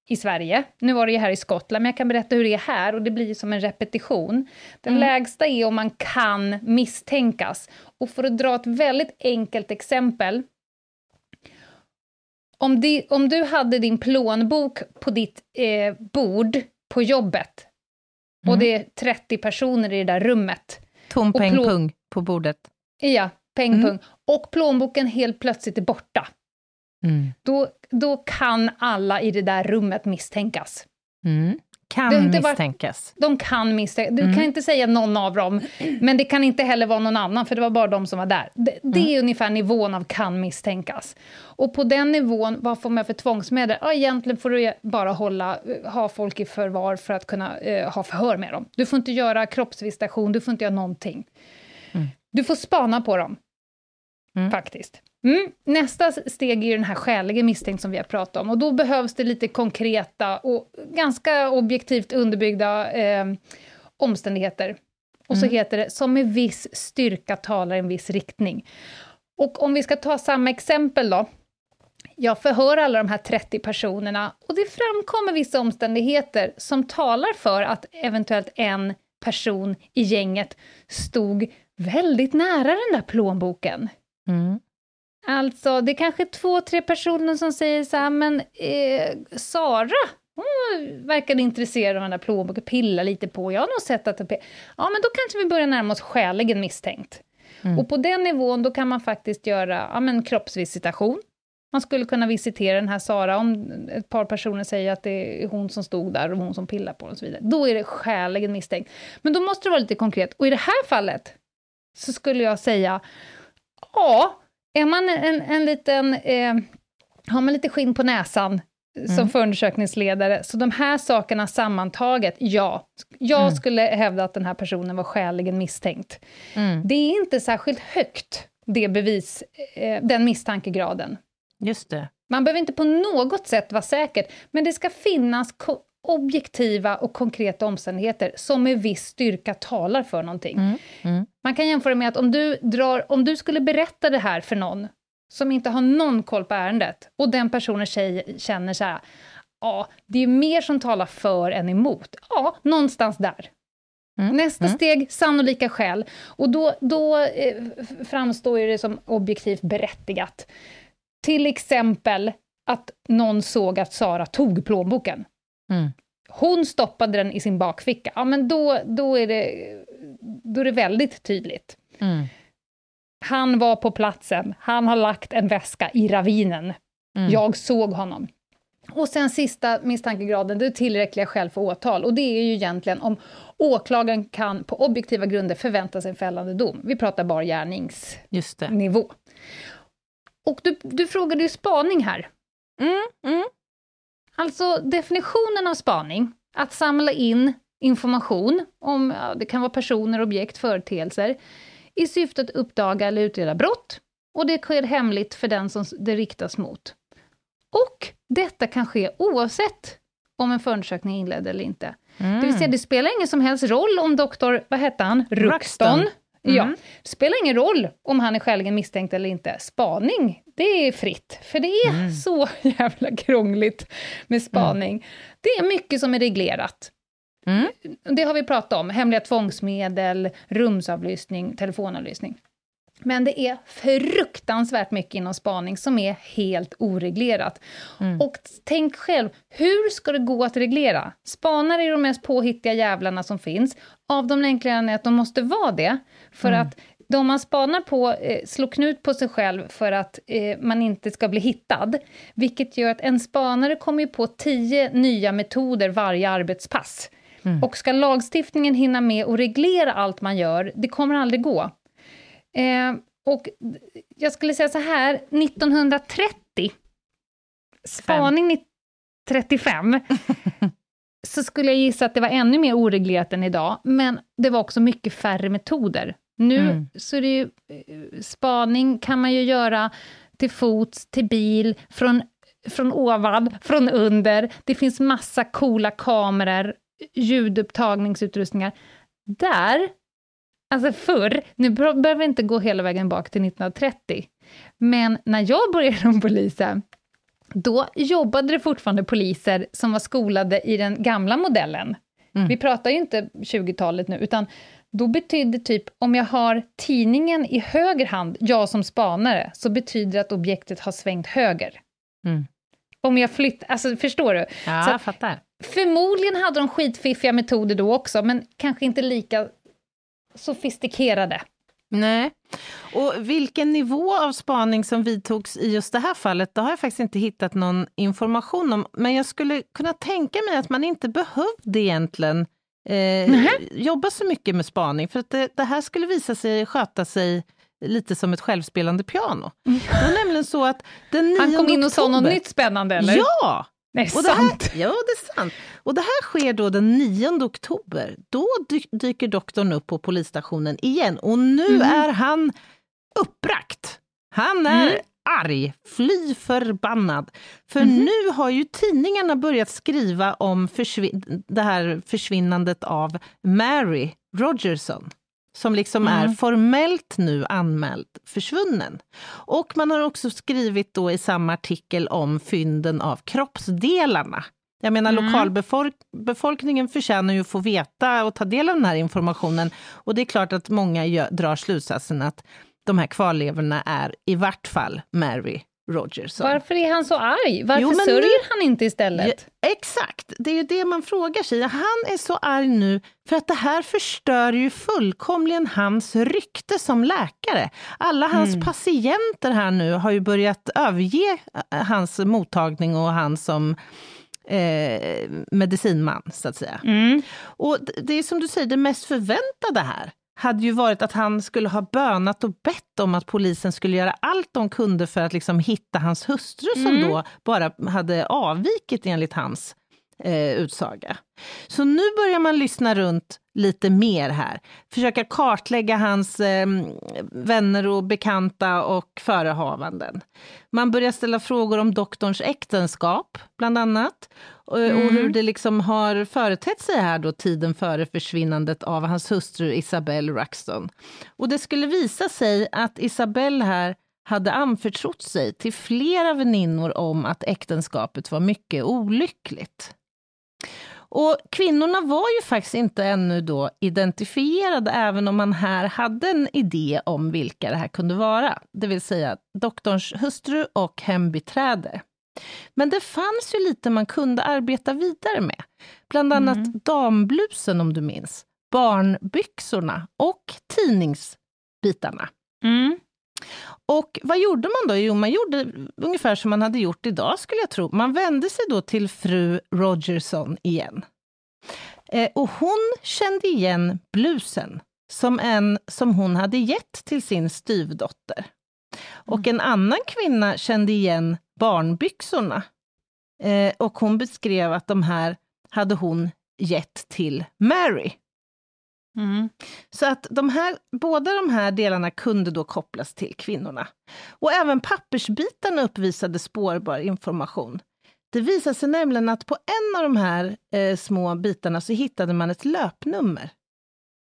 i Sverige. Nu var det ju här i Skottland, men jag kan berätta hur det är här och det blir som en repetition. Den lägsta är om man kan misstänkas. Och för att dra ett väldigt enkelt exempel. Om, di, om du hade din plånbok på ditt eh, bord på jobbet och Mm. det är 30 personer i det där rummet. Tom Och peng pung på bordet. Ja, peng Mm. pung. Och plånboken helt plötsligt är borta. Mm. Då, då kan alla i det där rummet misstänkas. Mm. Kan misstänkas. De kan misstänka, du Mm. kan inte säga någon av dem, men det kan inte heller vara någon annan, för det var bara de som var där. Det, det Mm. är ungefär nivån av kan misstänkas. Och på den nivån, vad får man för tvångsmedel? Ja, egentligen får du bara hålla, ha folk i förvar för att kunna eh, ha förhör med dem. Du får inte göra kroppsvisitation, du får inte göra någonting. Mm. Du får spana på dem, Mm. faktiskt. Mm. Nästa steg är ju den här skäliga misstänkt som vi har pratat om. Och då behövs det lite konkreta och ganska objektivt underbyggda eh, omständigheter. Och så Mm. heter det som med viss styrka talar i en viss riktning. Och om vi ska ta samma exempel då. Jag förhör alla de här 30 personerna och det framkommer vissa omständigheter som talar för att eventuellt en person i gänget stod väldigt nära den där plånboken. Mm. Alltså, det är kanske två, tre personer som säger så här, men eh, Sara, hon verkade intresserad av den där plånboken, pilla lite på, jag har nog sett att det... Ja, men då kanske vi börjar närma oss skäligen misstänkt. Mm. Och på den nivån, då kan man faktiskt göra ja, men kroppsvisitation. Man skulle kunna visitera den här Sara om ett par personer säger att det är hon som stod där och hon som pillar på och så vidare. Då är det skäligen misstänkt. Men då måste det vara lite konkret. Och i det här fallet så skulle jag säga, ja, är man en, en liten, eh, har man lite skinn på näsan som Mm. förundersökningsledare, så de här sakerna sammantaget, ja. Jag Mm. skulle hävda att den här personen var skäligen misstänkt. Mm. Det är inte särskilt högt, det bevis, eh, den misstankegraden. Just det. Man behöver inte på något sätt vara säker, men det ska finnas objektiva och konkreta omständigheter som med viss styrka talar för någonting. Mm. Mm. Man kan jämföra med att om du, drar, om du skulle berätta det här för någon som inte har någon koll på ärendet och den personen tjej, känner så här, ja, det är mer som talar för än emot. Ja, någonstans där. Mm. Nästa Mm. steg, sannolika skäl. Och då, då eh, framstår det som objektivt berättigat. Till exempel att någon såg att Sara tog plånboken. Mm. Hon stoppade den i sin bakficka. Ja, men då, då, är, det, då är det väldigt tydligt. Mm. Han var på platsen, han har lagt en väska i ravinen. Mm. Jag såg honom. Och sen sista misstankegraden, det är tillräckliga skäl för åtal. Och det är ju egentligen om åklagaren kan på objektiva grunder förvänta sig en fällande dom. Vi pratar bara gärningsnivå. Och du, du frågade ju spaning här. Mm, mm. Alltså definitionen av spaning, att samla in information om, ja, det kan vara personer, objekt, företeelser, i syfte att uppdaga eller utreda brott, och det sker hemligt för den som det riktas mot. Och detta kan ske oavsett om en förundersökning är inledd eller inte. Mm. Det vill säga, det spelar ingen som helst roll om doktor, vad hette han, Ruxton, mm. Ja, det spelar ingen roll om han är skäligen misstänkt eller inte. Spaning, det är fritt, för det är mm. så jävla krångligt med spaning. Mm. Det är mycket som är reglerat. Mm. Det har vi pratat om, hemliga tvångsmedel, rumsavlyssning, telefonavlyssning. Men det är fruktansvärt mycket inom spaning som är helt oreglerat. Mm. Och tänk själv, hur ska det gå att reglera? Spanare är de mest påhittiga jävlarna som finns. Av de enkla är att de måste vara det. För mm. att de man spanar på eh, slår knut på sig själv för att eh, man inte ska bli hittad. Vilket gör att en spanare kommer på tio nya metoder varje arbetspass. Mm. Och ska lagstiftningen hinna med och reglera allt man gör, det kommer aldrig gå. Eh, och jag skulle säga så här, 1930, spaning 35, så skulle jag gissa att det var ännu mer oreglerat än idag, men det var också mycket färre metoder. Nu mm. så är det ju, eh, spaning kan man ju göra till fots, till bil, från, från ovan, från under. Det finns massa coola kameror, ljudupptagningsutrustningar. Där Alltså förr, nu behöver vi inte gå hela vägen bak till 1930, men när jag började som polisen, då jobbade det fortfarande poliser som var skolade i den gamla modellen. Mm. Vi pratar ju inte 20-talet nu, utan då betyder typ, om jag har tidningen i höger hand, jag som spanare, så betyder det att objektet har svängt höger. Mm. Om jag flyttar, alltså förstår du? Ja, så jag fattar. Förmodligen hade de skitfiffiga metoder då också, men kanske inte lika sofistikerade. Nej. Och vilken nivå av spaning som vidtogs i just det här fallet, det har jag faktiskt inte hittat någon information om. Men jag skulle kunna tänka mig att man inte behövde egentligen eh, jobba så mycket med spaning, för att det, det, här skulle visa sig sköta sig lite som ett självspelande piano. Mm. Det var nämligen så att den 9 Han kom in och sa något nytt spännande, eller? Ja! Är och det sant. Här, ja, det är sant. Och det här sker då den 9 oktober. Då dyker doktorn upp på polisstationen igen och nu mm. är han uppbragt. Han är mm. arg, fly förbannad. För mm. nu har ju tidningarna börjat skriva om försvin det här försvinnandet av Mary Rogerson som liksom mm. är formellt nu anmäld försvunnen. Och man har också skrivit då i samma artikel om fynden av kroppsdelarna. Jag menar mm. lokalbefolkningen förtjänar ju att få veta och ta del av den här informationen. Och det är klart att många gör, drar slutsatsen att de här kvarlevorna är i vart fall Mary Rogerson. Varför är han så arg? Varför jo, sörjer nu, han inte istället? Ja, exakt, det är ju det man frågar sig. Han är så arg nu för att det här förstör ju fullkomligen hans rykte som läkare. Alla hans mm. patienter här nu har ju börjat överge eh, hans mottagning och han som eh, medicinman, så att säga. Mm. Och det är som du säger, det mest förväntade här hade ju varit att han skulle ha bönat och bett om att polisen skulle göra allt de kunde för att liksom hitta hans hustru mm. som då bara hade avvikit enligt hans eh, utsaga. Så nu börjar man lyssna runt lite mer här. Försöka kartlägga hans eh, vänner och bekanta och förehavanden. Man börjar ställa frågor om doktorns äktenskap, bland annat. Och, mm. och hur det liksom har företett sig här då tiden före försvinnandet av hans hustru Isabelle Ruxton. Och det skulle visa sig att Isabelle här hade anförtrott sig till flera väninnor om att äktenskapet var mycket olyckligt. Och kvinnorna var ju faktiskt inte ännu då identifierade, även om man här hade en idé om vilka det här kunde vara, det vill säga doktorns hustru och hembiträde. Men det fanns ju lite man kunde arbeta vidare med. Bland annat mm. damblusen, om du minns, barnbyxorna och tidningsbitarna. Mm. Och vad gjorde man då? Jo, man gjorde ungefär som man hade gjort idag, skulle jag tro. Man vände sig då till fru Rogerson igen. Eh, och hon kände igen blusen som en som hon hade gett till sin styvdotter. Och en annan kvinna kände igen barnbyxorna. Eh, och hon beskrev att de här hade hon gett till Mary. Mm. Så att de här, båda de här delarna kunde då kopplas till kvinnorna. Och även pappersbitarna uppvisade spårbar information. Det visade sig nämligen att på en av de här eh, små bitarna så hittade man ett löpnummer.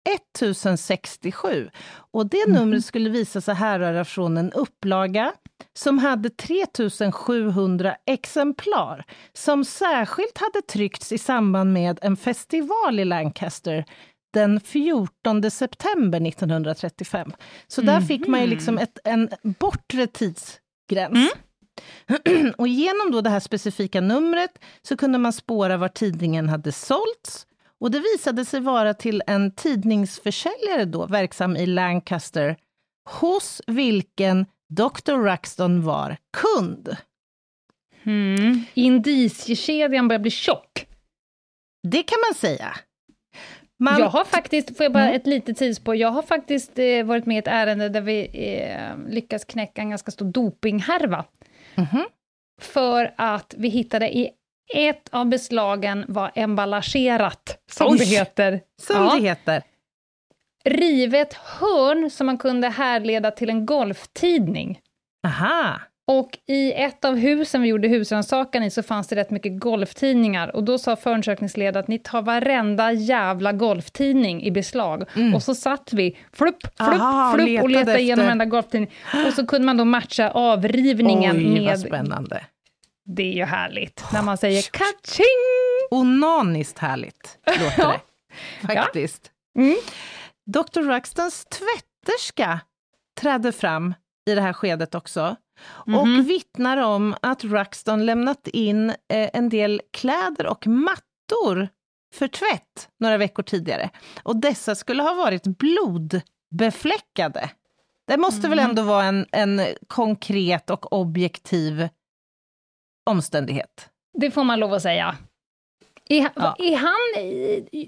1067. Och det Mhm. numret skulle visa sig härröra från en upplaga som hade 3700 exemplar, som särskilt hade tryckts i samband med en festival i Lancaster den 14 september 1935. Så där fick man ju liksom ett, en bortre tidsgräns. Och genom då det här specifika numret så kunde man spåra var tidningen hade sålts. Och det visade sig vara till en tidningsförsäljare då, verksam i Lancaster, hos vilken Dr. Ruxton var kund. Mm. Indiciekedjan börjar bli tjock. Det kan man säga. Man, Jag har faktiskt, får jag bara Mm. ett litet tidsspår, jag har faktiskt eh, varit med i ett ärende där vi eh, lyckas knäcka en ganska stor dopinghärva. Mhm. För att vi hittade i ett av beslagen var emballagerat, som Oj! det heter. som Ja. det heter. Rivet hörn som man kunde härleda till en golftidning. Aha. Och i ett av husen vi gjorde husrannsakan i så fanns det rätt mycket golftidningar. Och då sa förundersökningsledaren att ni tar varenda jävla golftidning i beslag. Och så satt vi, flupp, flupp, Mm. Aha, flupp, och letade letade igenom efter- varenda golftidning. Och så kunde man då matcha avrivningen Oj, vad med... spännande. Det är ju härligt, när man säger kaching! Onaniskt härligt låter Ja. det. Faktiskt. Mm. Dr. Ruxtons tvätterska trädde fram i det här skedet också. Mhm. Och vittnar om att Ruxton lämnat in eh, en del kläder och mattor för tvätt några veckor tidigare. Och dessa skulle ha varit blodbefläckade. Det måste väl Mhm. ändå vara en, en konkret och objektiv omständighet? Det får man lov att säga. Är, Ja. är han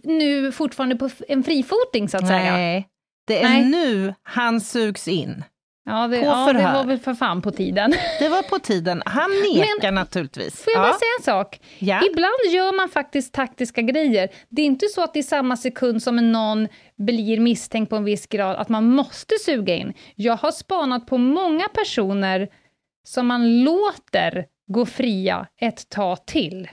nu fortfarande på en frifoting, så att säga? Nej, det är Nej. nu han sugs in. Ja, det, ja, det var väl för fan på tiden. Det var på tiden. Han nekar naturligtvis. Får jag ja. bara säga en sak? Ja. Ibland gör man faktiskt taktiska grejer. Det är inte så att i samma sekund som någon blir misstänkt på en viss grad, att man måste suga in. Jag har spanat på många personer som man låter gå fria ett tag till.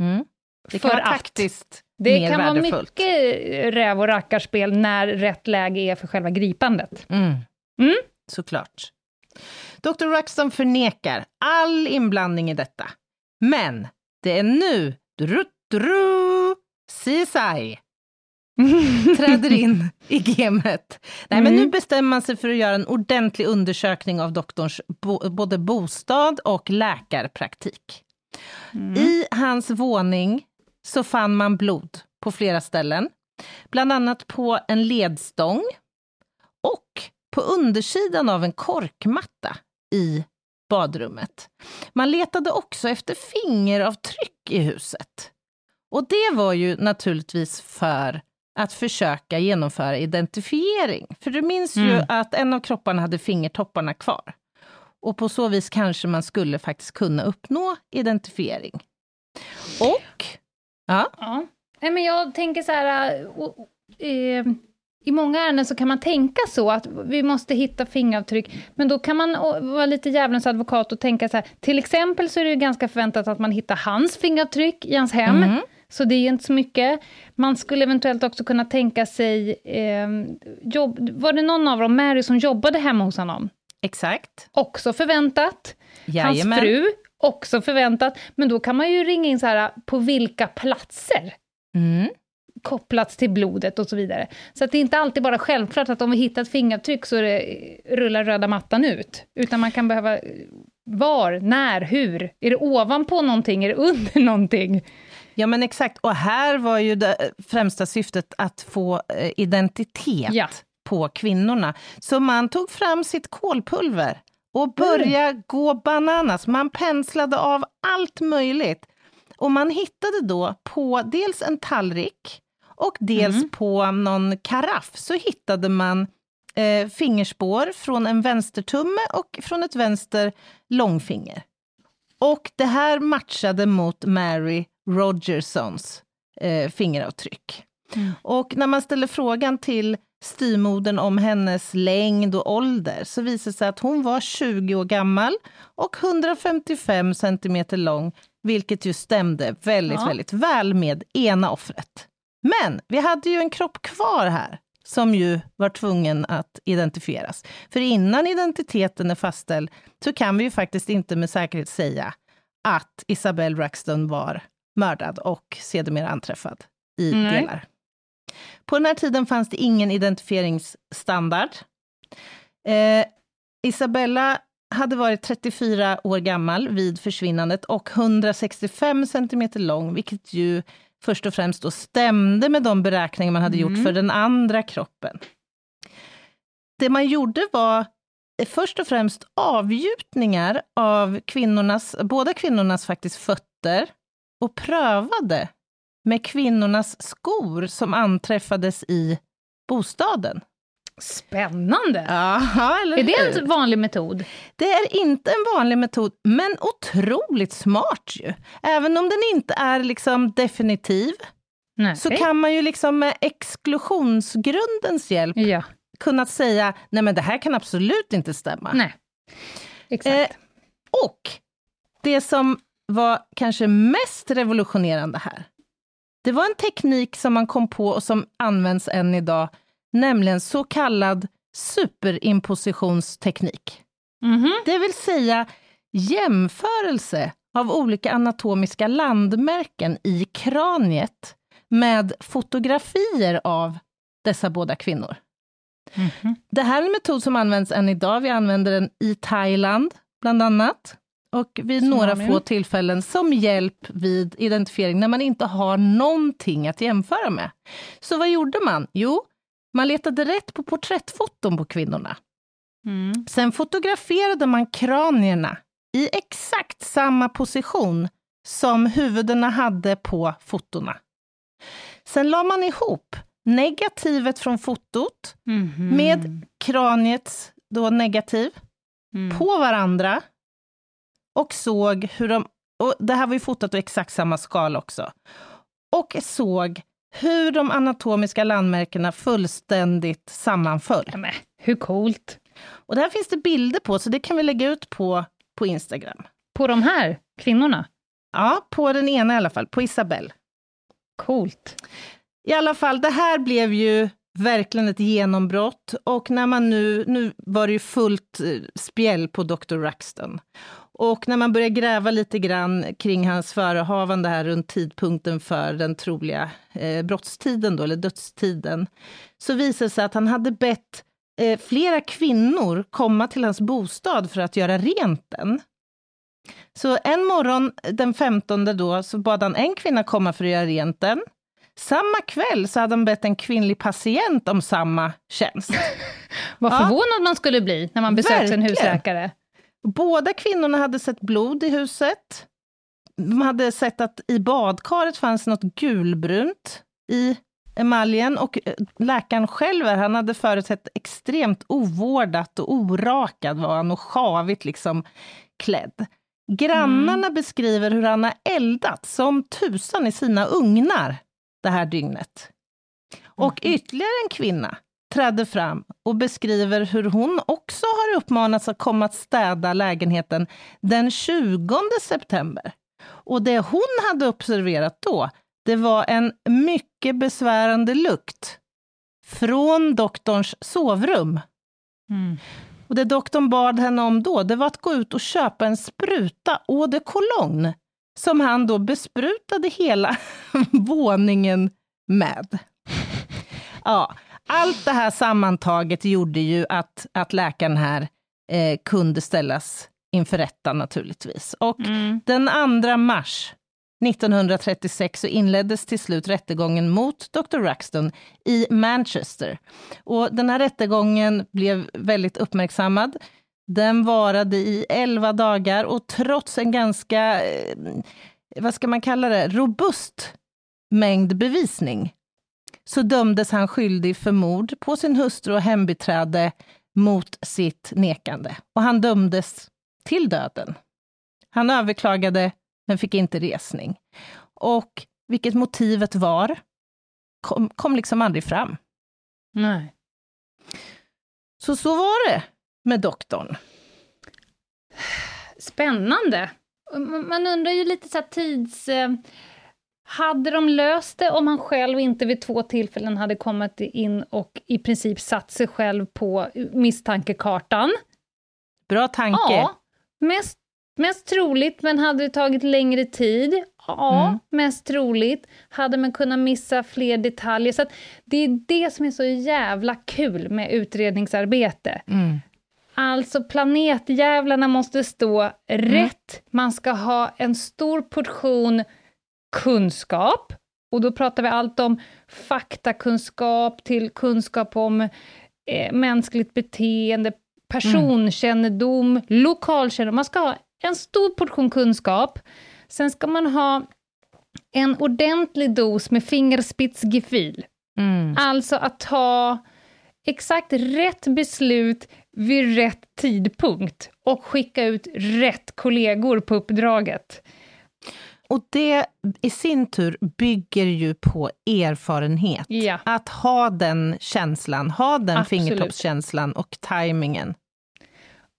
Mm. Det kan För vara taktiskt Det mer kan vara värdefullt. mycket räv och rackarspel när rätt läge är för själva gripandet. Mm. Mm. Såklart. Dr. Ruxton förnekar all inblandning i detta. Men det är nu dru, dru, CSI träder in i gamet. Nej, men Mm. nu bestämmer man sig för att göra en ordentlig undersökning av doktorns bo, både bostad och läkarpraktik. I hans våning så fann man blod på flera ställen. Bland annat på en ledstång och på undersidan av en korkmatta i badrummet. Man letade också efter fingeravtryck i huset. Och det var ju naturligtvis för att försöka genomföra identifiering. För du minns ju Mm. att en av kropparna hade fingertopparna kvar. Och på så vis kanske man skulle faktiskt kunna uppnå identifiering. Och, ja, Ja. Nej, men jag tänker så här... äh, eh, I många ärenden så kan man tänka så, att vi måste hitta fingeravtryck, men då kan man vara lite djävulens advokat och tänka så här, till exempel så är det ju ganska förväntat att man hittar hans fingeravtryck i hans hem, Mhm. så det är inte så mycket. Man skulle eventuellt också kunna tänka sig, eh, jobb, var det någon av dem, Mary, som jobbade hemma hos honom? exakt. Också förväntat. Jajamän. Hans fru, också förväntat. Men då kan man ju ringa in så här, på vilka platser? Mm. Kopplats till blodet och så vidare. Så att det är inte alltid bara självklart att om vi hittar ett fingeravtryck så det, rullar röda mattan ut. Utan man kan behöva eh, var, när, hur? Är det ovanpå någonting? Är det under någonting? Ja, men exakt. Och här var ju det främsta syftet att få eh, identitet Ja. på kvinnorna. Så man tog fram sitt kolpulver och började mm. gå bananas. Man penslade av allt möjligt. Och man hittade då på dels en tallrik och dels mm. på någon karaff så hittade man eh, fingerspår från en vänstertumme och från ett vänster långfinger. Och det här matchade mot Mary Rogersons eh, fingeravtryck. Mm. Och när man ställer frågan till styrmodern om hennes längd och ålder så visar det sig att hon var 20 år gammal och 155 centimeter lång, vilket ju stämde väldigt, ja. väldigt väl med ena offret. Men vi hade ju en kropp kvar här som ju var tvungen att identifieras. För innan identiteten är fastställd så kan vi ju faktiskt inte med säkerhet säga att Isabelle Raxton var mördad och sedermera anträffad i Nej. delar. På den här tiden fanns det ingen identifieringsstandard. Eh, Isabella hade varit 34 år gammal vid försvinnandet och 165 centimeter lång, vilket ju först och främst då stämde med de beräkningar man hade mm. gjort för den andra kroppen. Det man gjorde var först och främst avgjutningar av kvinnornas, båda kvinnornas faktiskt fötter och prövade med kvinnornas skor som anträffades i bostaden. Spännande! Aha, är det en vanlig metod? Det är inte en vanlig metod, men otroligt smart ju. Även om den inte är liksom definitiv, Nej. så kan man ju liksom med exklusionsgrundens hjälp ja. kunna säga, nej men det här kan absolut inte stämma. Nej, exakt. Eh, och det som var kanske mest revolutionerande här, det var en teknik som man kom på och som används än idag, nämligen så kallad superimpositionsteknik. Mm -hmm. Det vill säga jämförelse av olika anatomiska landmärken i kraniet med fotografier av dessa båda kvinnor. Mm -hmm. Det här är en metod som används än idag. Vi använder den i Thailand, bland annat och vid några få tillfällen som hjälp vid identifiering när man inte har någonting att jämföra med. Så vad gjorde man? Jo, man letade rätt på porträttfoton på kvinnorna. Mm. Sen fotograferade man kranierna i exakt samma position som huvudena hade på fotona. Sen la man ihop negativet från fotot mm -hmm. med kraniets då negativ mm. på varandra och såg hur de, och det här var ju fotat i exakt samma skala också, och såg hur de anatomiska landmärkena fullständigt sammanföll. Ja, men, hur coolt! Och det här finns det bilder på, så det kan vi lägga ut på, på Instagram. På de här kvinnorna? Ja, på den ena i alla fall, på Isabelle. Coolt. I alla fall, det här blev ju verkligen ett genombrott och när man nu, nu var det ju fullt eh, spjäll på Dr. Ruxton. Och när man börjar gräva lite grann kring hans förehavande här runt tidpunkten för den troliga eh, brottstiden, då, eller dödstiden, så visar det sig att han hade bett eh, flera kvinnor komma till hans bostad för att göra rent den. Så en morgon den 15 då, så bad han en kvinna komma för att göra rent den. Samma kväll så hade han bett en kvinnlig patient om samma tjänst. Vad ja. förvånad man skulle bli när man besökte en husläkare. Båda kvinnorna hade sett blod i huset. De hade sett att i badkaret fanns något gulbrunt i emaljen och eh, läkaren själv, han hade förutsett extremt ovårdat och orakad var han och sjavigt liksom klädd. Grannarna mm. beskriver hur han har eldat som tusan i sina ugnar det här dygnet. Och mm. ytterligare en kvinna trädde fram och beskriver hur hon också har uppmanats att komma att städa lägenheten den 20 september. Och det hon hade observerat då, det var en mycket besvärande lukt från doktorns sovrum. Mm. Och det doktorn bad henne om då, det var att gå ut och köpa en spruta eau de cologne, som han då besprutade hela våningen med. Ja, allt det här sammantaget gjorde ju att, att läkaren här eh, kunde ställas inför rätta naturligtvis. Och mm. den 2 mars 1936 så inleddes till slut rättegången mot Dr. Ruxton i Manchester. Och den här rättegången blev väldigt uppmärksammad. Den varade i 11 dagar och trots en ganska, eh, vad ska man kalla det, robust mängd bevisning så dömdes han skyldig för mord på sin hustru och hembiträde mot sitt nekande. Och han dömdes till döden. Han överklagade, men fick inte resning. Och vilket motivet var, kom, kom liksom aldrig fram. Nej. Så så var det med doktorn. Spännande. Man undrar ju lite så tids... Hade de löst det om han själv inte vid två tillfällen hade kommit in och i princip satt sig själv på misstankekartan? Bra tanke. Ja, mest, mest troligt, men hade det tagit längre tid? Ja, mm. mest troligt. Hade man kunnat missa fler detaljer? Så det är det som är så jävla kul med utredningsarbete. Mm. Alltså planetjävlarna måste stå mm. rätt, man ska ha en stor portion kunskap, och då pratar vi allt om faktakunskap till kunskap om eh, mänskligt beteende, personkännedom, mm. lokalkännedom. Man ska ha en stor portion kunskap. Sen ska man ha en ordentlig dos med fingerspitzgefühl. Mm. Alltså att ta exakt rätt beslut vid rätt tidpunkt och skicka ut rätt kollegor på uppdraget. Och det i sin tur bygger ju på erfarenhet. Ja. Att ha den känslan, ha den Absolut. fingertoppskänslan och tajmingen.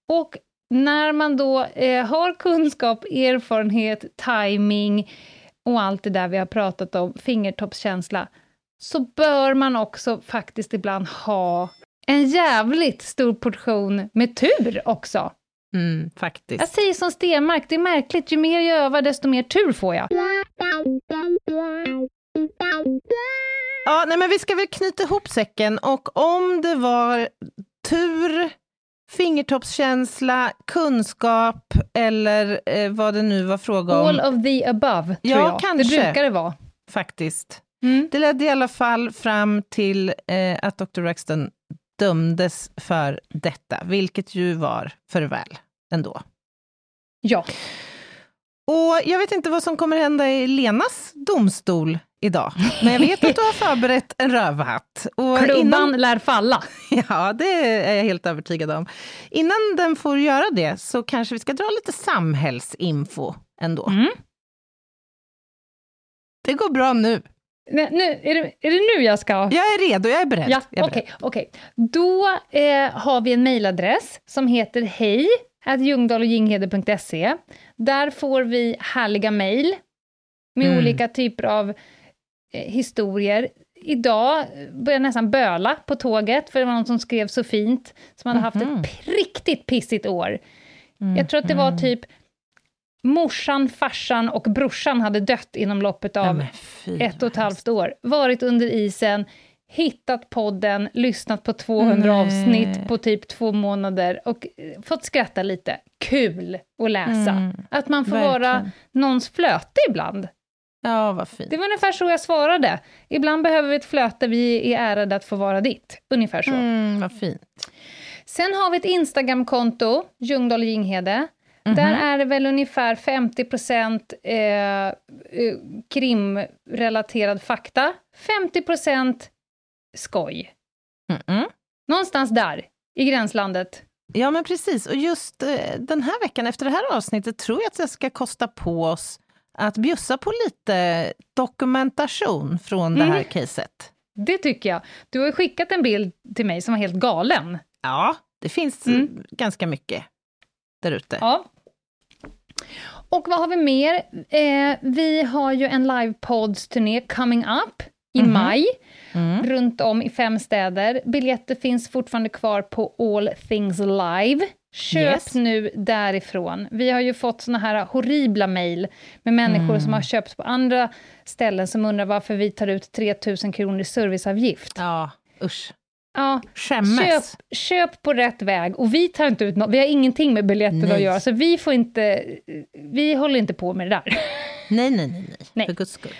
Och när man då eh, har kunskap, erfarenhet, timing och allt det där vi har pratat om, fingertoppskänsla, så bör man också faktiskt ibland ha en jävligt stor portion med tur också. Mm, faktiskt. Jag säger som Stenmark, det är märkligt, ju mer jag övar desto mer tur får jag. Ja, nej men vi ska väl knyta ihop säcken och om det var tur, fingertoppskänsla, kunskap eller eh, vad det nu var fråga om. All of the above, tror ja, jag. Kanske, det brukar det vara. Faktiskt. Mm. Det ledde i alla fall fram till eh, att Dr. Rexton dömdes för detta, vilket ju var för väl ändå. Ja. Och jag vet inte vad som kommer hända i Lenas domstol idag, men jag vet att du har förberett en rövhatt. Och Klubban innan... lär falla. Ja, det är jag helt övertygad om. Innan den får göra det så kanske vi ska dra lite samhällsinfo ändå. Mm. Det går bra nu. Nej, nu, är, det, är det nu jag ska? Jag är redo, jag är beredd. Ja, Okej, okay, okay, Då eh, har vi en mejladress som heter hej. Där får vi härliga mejl med mm. olika typer av eh, historier. Idag började jag nästan böla på tåget, för det var någon som skrev så fint, som hade mm -hmm. haft ett mhm. riktigt pissigt år. Mm. Jag tror att det var mm. typ morsan, farsan och brorsan hade dött inom loppet av ett och ett halvt år. Varit under isen, hittat podden, lyssnat på 200 Nej. avsnitt på typ två månader och eh, fått skratta lite. Kul att läsa. Mm. Att man får Verkligen. vara någons flöte ibland. Ja, vad fint. Det var ungefär så jag svarade. Ibland behöver vi ett flöte, vi är ärade att få vara ditt. Ungefär så. Mm, vad fint. Sen har vi ett Instagramkonto, Ljungdahl Ginghede. Mm -hmm. Där är det väl ungefär 50 procent eh, eh, krimrelaterad fakta, 50 procent skoj. Mm -mm. Någonstans där, i gränslandet. Ja, men precis. Och just eh, den här veckan, efter det här avsnittet, tror jag att det ska kosta på oss att bjussa på lite dokumentation från det här mm. caset. Det tycker jag. Du har skickat en bild till mig som var helt galen. Ja, det finns mm. ganska mycket där ute. Ja. Och vad har vi mer? Eh, vi har ju en livepods-turné coming up i mm -hmm. maj, mm. runt om i fem städer. Biljetter finns fortfarande kvar på All Things Live. Köp yes. nu därifrån. Vi har ju fått såna här horribla mejl med människor mm. som har köpt på andra ställen som undrar varför vi tar ut 3000 kronor i serviceavgift. Ja, usch. Ja, köp, köp på rätt väg. Och vi tar inte ut något, vi har ingenting med biljetter Nej. att göra, så vi får inte, vi håller inte på med det där. Nej, nej, nej, nej. Nej. För guds skull.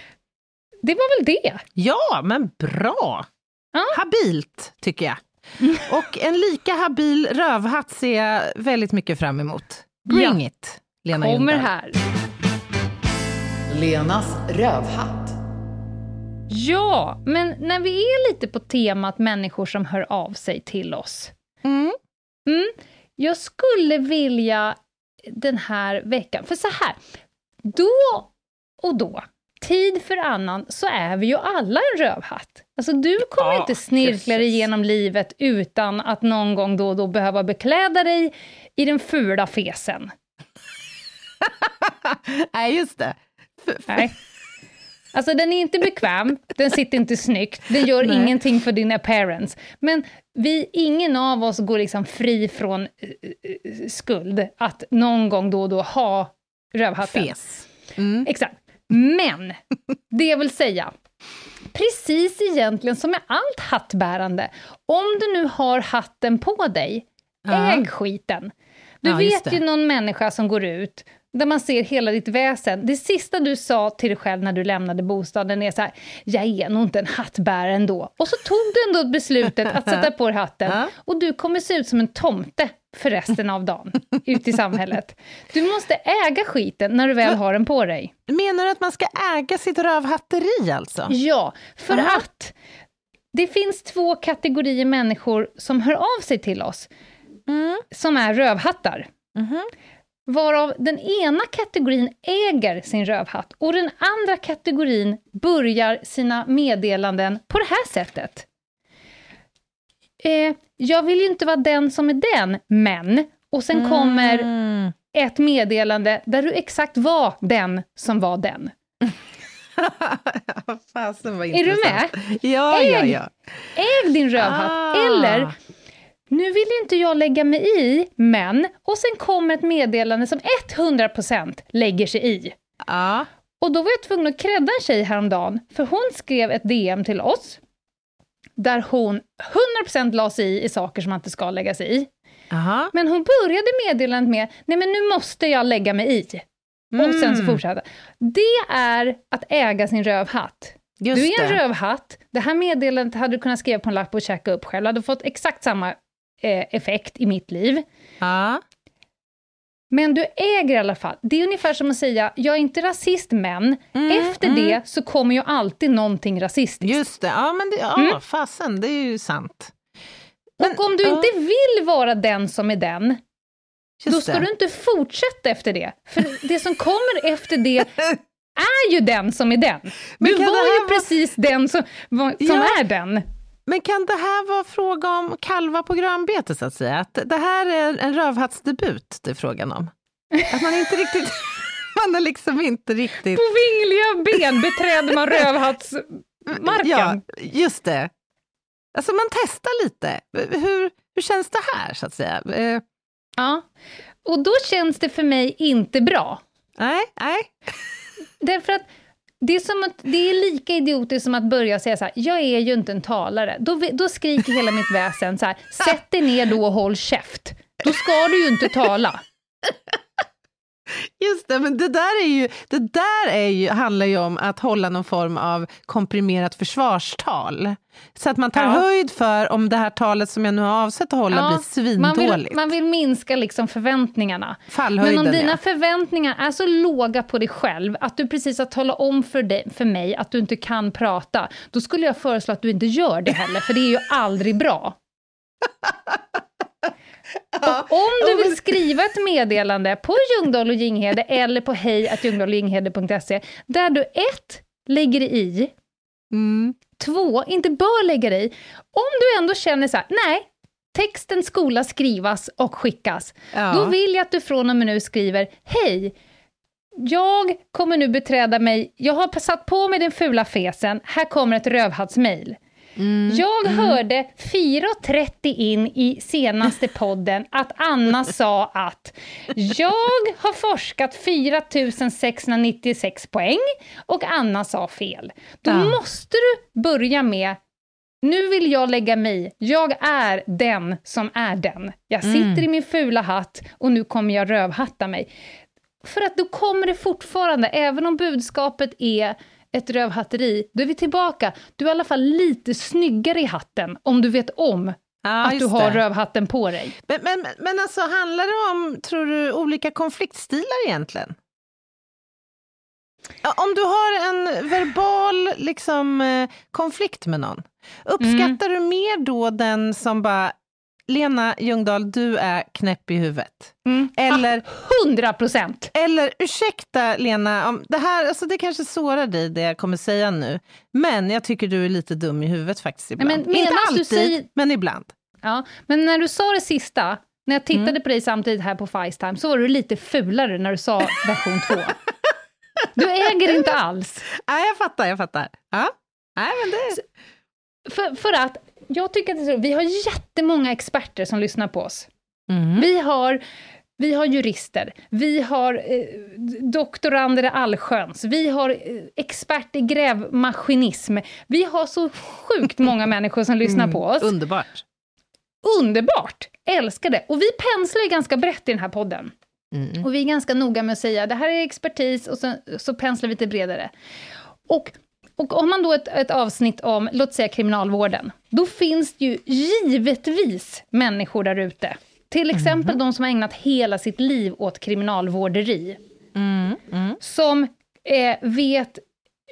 Det var väl det? Ja, men bra! Ja. Habilt, tycker jag. Och en lika habil rövhatt ser jag väldigt mycket fram emot. Bring it, Lena Kommer Ljungdahl. här. Lenas rövhatt. Ja, men när vi är lite på temat människor som hör av sig till oss. Mm. Mm, jag skulle vilja den här veckan, för så här, då och då, tid för annan, så är vi ju alla en rövhatt. Alltså du kommer Ja, inte snirkla dig genom livet utan att någon gång då och då behöva bekläda dig i den fula fesen. Nej, just det. F- Nej. Alltså den är inte bekväm, den sitter inte snyggt, den gör Nej. ingenting för din appearance. Men vi, ingen av oss går liksom fri från eh, skuld att någon gång då och då ha rövhatten. Fes. Mm. Exakt. Men, det jag vill säga, precis egentligen som med allt hattbärande, om du nu har hatten på dig, Ja. äg skiten. Du Ja, vet ju någon människa som går ut, där man ser hela ditt väsen. Det sista du sa till dig själv när du lämnade bostaden är så här, jag är nog inte en hattbärare ändå. Och så tog du ändå beslutet att sätta på dig hatten, Ja. och du kommer se ut som en tomte för resten av dagen, ut i samhället. Du måste äga skiten när du väl har den på dig. Menar du att man ska äga sitt rövhatteri alltså? Ja, för Aha. att det finns två kategorier människor som hör av sig till oss, Mm. som är rövhattar. Mhm. Varav den ena kategorin äger sin rövhatt och den andra kategorin börjar sina meddelanden på det här sättet. Eh, jag vill ju inte vara den som är den, men... Och sen kommer Mm. ett meddelande där du exakt var den som var den. Fasen vad Är du intressant. Ja, ja, Äg. ja. Äg din rövhatt! Ah. Eller, nu vill inte jag lägga mig i, men... Och sen kommer ett meddelande som 100% lägger sig i. Ja. Och då var jag tvungen att credda en tjej häromdagen, för hon skrev ett DM till oss, där hon 100% la sig i, i saker som man inte ska lägga sig i. Aha. Men hon började meddelandet med, nej men nu måste jag lägga mig i. Och sen så Mm. fortsatte. Det är att äga sin rövhatt. Just du är en det. rövhatt, det här meddelandet hade du kunnat skriva på en lapp och checka upp själv, du hade fått exakt samma eh, effekt i mitt liv. Ja. Men du äger i alla fall. Det är ungefär som att säga, jag är inte rasist, men Mm, efter mm. det så kommer ju alltid någonting rasistiskt. Just det. Ja, men det, ja, Mm. fasen, det är ju sant. Men- och om du ja, inte vill vara den som är den, då just ska det. du inte fortsätta efter det. För det som kommer efter det är ju den som är den. Men Du var ju vara- precis den som, som Ja. är den. Men kan det här vara fråga om kalva på grönbete, så att säga? Att det här är en rövhattsdebut det är frågan om? Att man inte riktigt... man är liksom inte riktigt... På vingliga ben beträder man rövhattsmarken. Ja, just det. Alltså man testar lite. Hur, hur känns det här, så att säga? Eh, Ja. Och då känns det för mig inte bra. nej, nej. Därför att det är, som att, det är lika idiotiskt som att börja säga så här, jag är ju inte en talare. Då, då skriker hela mitt väsen så här, sätt dig ner då och håll käft. Då ska du ju inte tala. Just det, men det där, är ju, det där är ju, handlar ju om att hålla någon form av komprimerat försvarstal. Så att man tar Ja. höjd för om det här talet som jag nu har avsett att hålla blir man, svindåligt. vill, man vill minska liksom förväntningarna. Fallhöjden, Men om dina ja. förväntningar är så låga på dig själv att du precis har talat om för, dig, för mig att du inte kan prata, då skulle jag föreslå att du inte gör det heller, för det är ju aldrig bra. Och om du vill skriva ett meddelande på Ljungdahl och Ginghede eller på hej.ljungdahlochginghede.se där du ett, lägger i, Mm. två, inte bör lägga i. Om du ändå känner så här, nej, texten skola skrivas och skickas, Ja. då vill jag att du från och med nu skriver Hej! Jag kommer nu beträda mig, jag har satt på mig den fula fesen, här kommer ett rövhattsmail. Mm. Jag hörde 4.30 in i senaste podden att Anna sa att jag har forskat 4696 poäng och Anna sa fel. Då Ja. måste du börja med nu vill jag lägga mig. Jag är den som är den. Jag sitter Mm. i min fula hatt och nu kommer jag rövhatta mig. För att då kommer det fortfarande, även om budskapet är ett rövhatteri, då är vi tillbaka. Du är i alla fall lite snyggare i hatten, om du vet om Ja, att du har det. rövhatten på dig. Men, men, men alltså, handlar det om, tror du, olika konfliktstilar egentligen? Om du har en verbal liksom, eh, konflikt med någon, uppskattar du mer då den som bara Lena Ljungdahl, du är knäpp i huvudet. Eller, 100 procent! eller ursäkta Lena, om det här alltså det kanske sårar dig det jag kommer säga nu, men jag tycker du är lite dum i huvudet faktiskt ibland. men Inte menas du alltid, säger- men ibland. Ja, men när du sa det sista, när jag tittade Mm. på dig samtidigt här på Facetime, så var du lite fulare när du sa version 2. Du äger inte alls. Nej, jag fattar, jag fattar. Ja. Nej, men det... För, för att jag tycker att det är så, vi har jättemånga experter som lyssnar på oss. Mm. Vi har, vi har jurister, vi har eh, doktorander i allsköns, vi har eh, expert i grävmaskinism. Vi har så sjukt många människor som lyssnar på oss. Underbart. Underbart! Älskar det. Och vi penslar ganska brett i den här podden. Mm. Och vi är ganska noga med att säga det här är expertis och så, så penslar vi lite bredare. Och, och har man då ett, ett avsnitt om, låt säga kriminalvården, då finns det ju givetvis människor där ute. Till exempel de som har ägnat hela sitt liv åt kriminalvårderi. Mm. Mm. Som eh, vet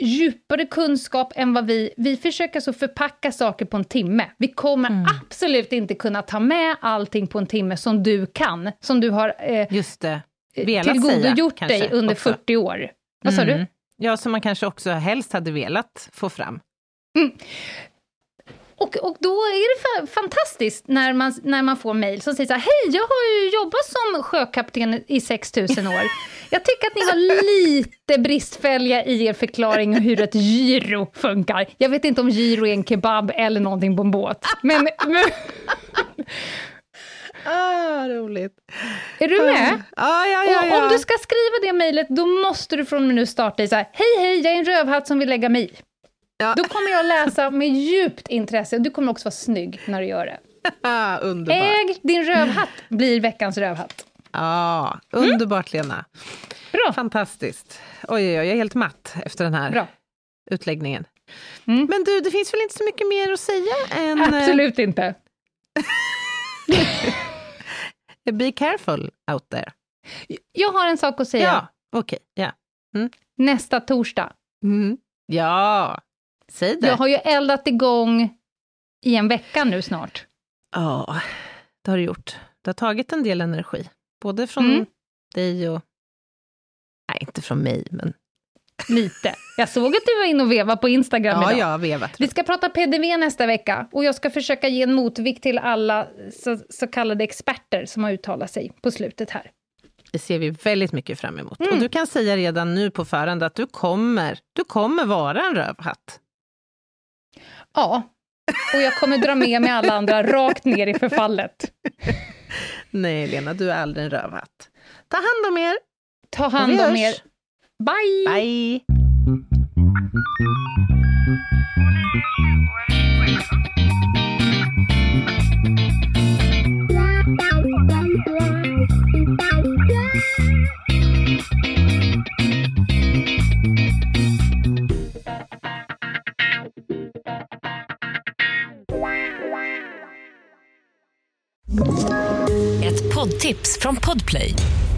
djupare kunskap än vad vi... Vi försöker så förpacka saker på en timme. Vi kommer absolut inte kunna ta med allting på en timme som du kan, som du har eh, Just det. Velat tillgodogjort säga, dig under också. 40 år. Vad sa du? Ja, som man kanske också helst hade velat få fram. Mm. Och, och då är det fantastiskt när man, när man får mejl som säger så här, hej, jag har ju jobbat som sjökapten i 6000 år. Jag tycker att ni var lite bristfälliga i er förklaring hur ett gyro funkar. Jag vet inte om gyro är en kebab eller någonting på en båt. Men, men Ah, roligt. är du med? Ah, ja, ja, ja. Och om du ska skriva det mejlet, då måste du från och med nu starta i så här, hej, hej, jag är en rövhatt som vill lägga mig. Ja. Då kommer jag läsa med djupt intresse, och du kommer också vara snygg när du gör det. Ah, underbart. Äg din rövhatt blir veckans rövhatt. Ah, underbart, Lena. Bra. Fantastiskt. Oj, oj, oj, jag är helt matt efter den här Bra. utläggningen. Mm. Men du, det finns väl inte så mycket mer att säga än... eh, Absolut inte. Be careful out there. Jag har en sak att säga. Ja, okej. ja. Nästa torsdag. Mm. Ja, säg det. Jag har ju eldat igång i en vecka nu snart. Ja, det har du gjort. Det har tagit en del energi. Både från Mm. dig och... Nej, inte från mig, men... Lite. Jag såg att du var inne och vevade på Instagram Ja, idag. jag har vevat. Vi ska prata PDV nästa vecka och jag ska försöka ge en motvikt till alla så, så kallade experter som har uttalat sig på slutet här. Det ser vi väldigt mycket fram emot. Mm. Och du kan säga redan nu på förhand att du kommer, du kommer vara en rövhatt. Ja, och jag kommer dra med mig alla andra rakt ner i förfallet. Nej, Lena, du är aldrig en rövhatt. Ta hand om er. Ta hand om er. Bye! Bye! Ett poddtips från Podplay.